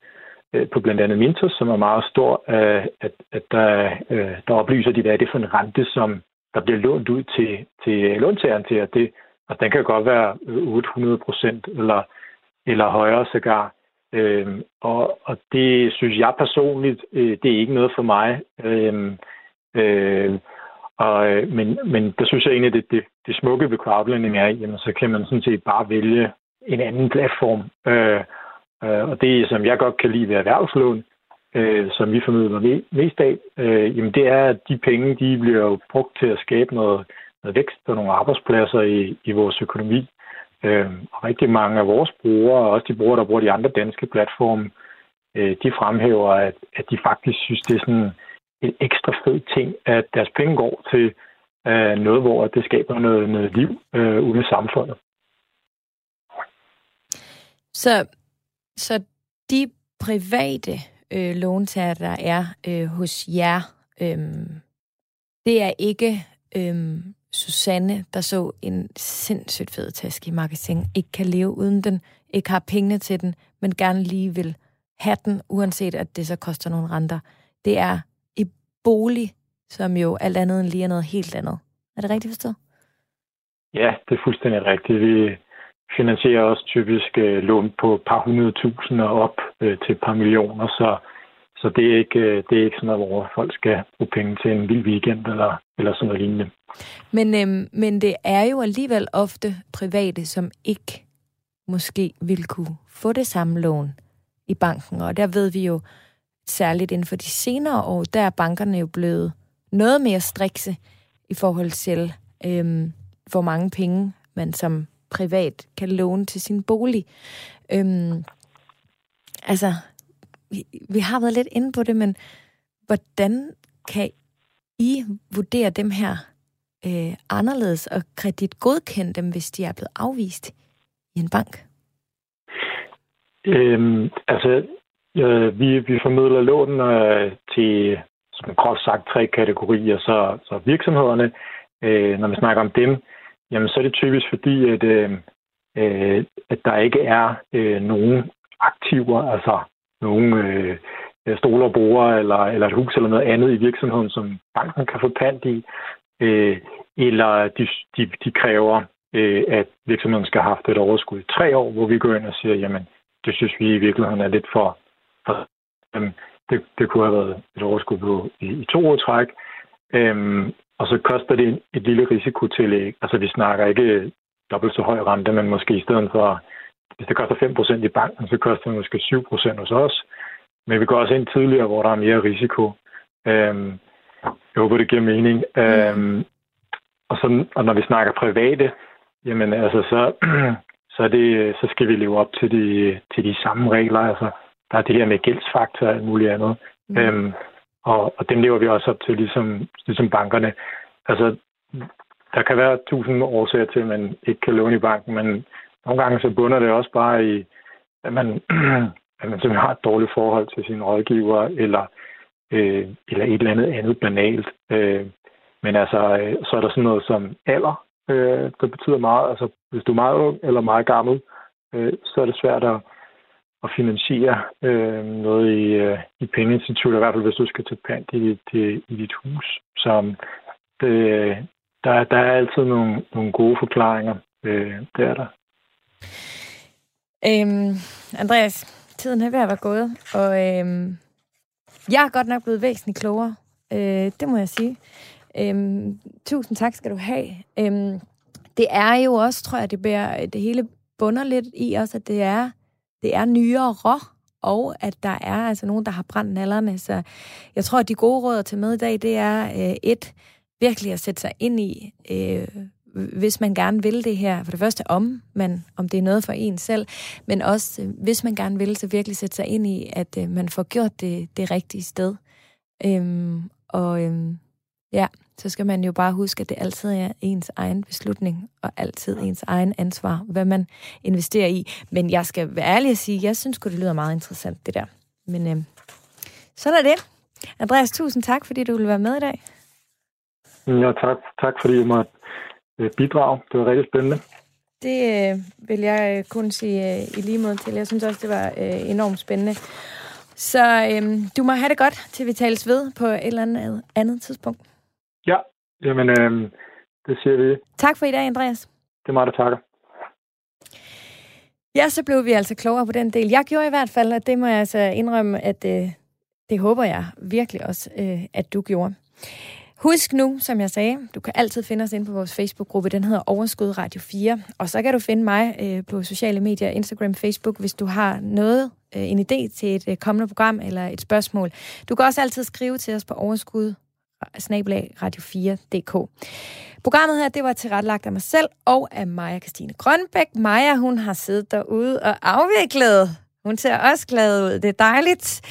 øh, på blandt andet Mintos, som er meget stor, øh, at, at der, øh, der oplyser de, hvad er det for en rente, som der bliver lånt ud til, til låntageren til, at det, og den kan godt være øh, 800 procent eller, eller højere sågar. Øhm, og, og det synes jeg personligt, øh, det er ikke noget for mig. Øhm, øh, og, øh, men, men der synes jeg egentlig, at det, det, det smukke ved crowdlending er, jamen, så kan man sådan set bare vælge en anden platform. Øh, øh, og det, som jeg godt kan lide ved erhvervslån, øh, som vi formidler mest af, øh, jamen det er, at de penge, de bliver jo brugt til at skabe noget, noget vækst og nogle arbejdspladser i, i vores økonomi. Øh, og rigtig mange af vores brugere, og også de brugere, der bruger de andre danske platforme, øh, de fremhæver, at, at de faktisk synes, det er sådan en ekstra fed ting, at deres penge går til øh, noget, hvor det skaber noget, noget liv øh, ude i samfundet. Så, så de private øh, låntager, der er øh, hos jer, øh, det er ikke øh, Susanne, der så en sindssygt fed taske i marketing, ikke kan leve uden den, ikke har pengene til den, men gerne lige vil have den, uanset at det så koster nogle renter. Det er bolig, som jo alt andet end lige er noget helt andet. Er det rigtigt forstået? Ja, det er fuldstændig rigtigt. Vi finansierer også typisk øh, lån på et par hundrede og op øh, til et par millioner, så så det er ikke, øh, det er ikke sådan noget, hvor folk skal bruge penge til en vild weekend eller, eller sådan noget lignende. Men, øhm, men det er jo alligevel ofte private, som ikke måske vil kunne få det samme lån i banken. Og der ved vi jo, særligt inden for de senere år, der er bankerne jo blevet noget mere strikse i forhold til, øhm, hvor mange penge man som privat kan låne til sin bolig. Øhm, altså, vi, vi har været lidt inde på det, men hvordan kan I vurdere dem her øh, anderledes og kreditgodkende dem, hvis de er blevet afvist i en bank? Øhm, altså, øh, vi, vi formidler lån øh, til, som kort sagt, tre kategorier. Så, så virksomhederne, øh, når vi snakker om dem, jamen så er det typisk fordi, at, øh, øh at der ikke er øh, nogen aktiver, altså nogen øh, stoler, bruger eller, eller et hus eller noget andet i virksomheden, som banken kan få pant i, øh, eller de, de, de kræver, øh, at virksomheden skal have haft et overskud i tre år, hvor vi går ind og siger, jamen, det synes vi i virkeligheden er lidt for... Øhm, det, det kunne have været et overskud på i, i to år træk. Øhm, og så koster det et lille risikotillæg. Altså, vi snakker ikke dobbelt så høj rente, men måske i stedet for hvis det koster 5% i banken, så koster det måske 7% hos os. Men vi går også ind tidligere, hvor der er mere risiko. Øhm, jeg håber, det giver mening. Mm. Øhm, og, så, og når vi snakker private, jamen altså, så, så, det, så skal vi leve op til de, til de samme regler. Altså, der er det her med gældsfaktor og alt muligt andet. Mm. Øhm, og, og dem lever vi også op til, ligesom, ligesom bankerne. Altså, der kan være tusind årsager til, at man ikke kan låne i banken, men nogle gange så bunder det også bare i, at man, at man simpelthen har et dårligt forhold til sine rådgiver, eller, øh, eller et eller andet andet banalt. Øh, men altså, øh, så er der sådan noget som alder, øh, der betyder meget. Altså, hvis du er meget ung eller meget gammel, øh, så er det svært at, at finansiere øh, noget i, øh, i pengeinstitutter, i hvert fald hvis du skal tage pant i dit, i, i dit hus. Så det, der, der er altid nogle, nogle gode forklaringer. Øh, det er der. Øhm, Andreas, tiden er ved at være gået, og øhm, jeg er godt nok blevet væsentligt klogere. Øh, det må jeg sige. Øhm, tusind tak skal du have. Øhm, det er jo også, tror jeg, det bærer det hele bunder lidt i også, at det er, det er nyere, og at der er altså nogen, der har brændt nallerne. Så jeg tror, at de gode råd til med i dag, det er øh, et, virkelig at sætte sig ind i, øh, hvis man gerne vil det her. For det første om, man, om det er noget for en selv, men også, øh, hvis man gerne vil, så virkelig sætte sig ind i, at øh, man får gjort det, det rigtige sted. Øhm, og øhm, ja, så skal man jo bare huske, at det altid er ens egen beslutning, og altid ens egen ansvar, hvad man investerer i. Men jeg skal være ærlig og sige, jeg synes det lyder meget interessant, det der. Men øhm, sådan er det. Andreas, tusind tak, fordi du ville være med i dag. Ja, tak. Tak fordi jeg måtte øh, bidrage. Det var rigtig spændende. Det øh, vil jeg øh, kun sige øh, i lige måde til. Jeg synes også, det var øh, enormt spændende. Så øh, du må have det godt, til vi tales ved på et eller andet, andet tidspunkt. Ja, jamen øh, det siger vi. Tak for i dag, Andreas. Det er mig, der takker. Ja, så blev vi altså klogere på den del. Jeg gjorde i hvert fald, og det må jeg altså indrømme, at øh, det håber jeg virkelig også, øh, at du gjorde. Husk nu, som jeg sagde, du kan altid finde os inde på vores Facebook-gruppe. Den hedder Overskud Radio 4. Og så kan du finde mig øh, på sociale medier, Instagram, Facebook, hvis du har noget, øh, en idé til et øh, kommende program eller et spørgsmål. Du kan også altid skrive til os på overskud radio4.dk. Programmet her, det var tilrettelagt af mig selv og af Maja Christine Grønbæk. Maja, hun har siddet derude og afviklet. Hun ser også glad ud. Det er dejligt.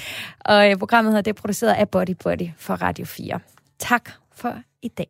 Og øh, programmet her, det er produceret af Body Body for Radio 4. Tak for i dag.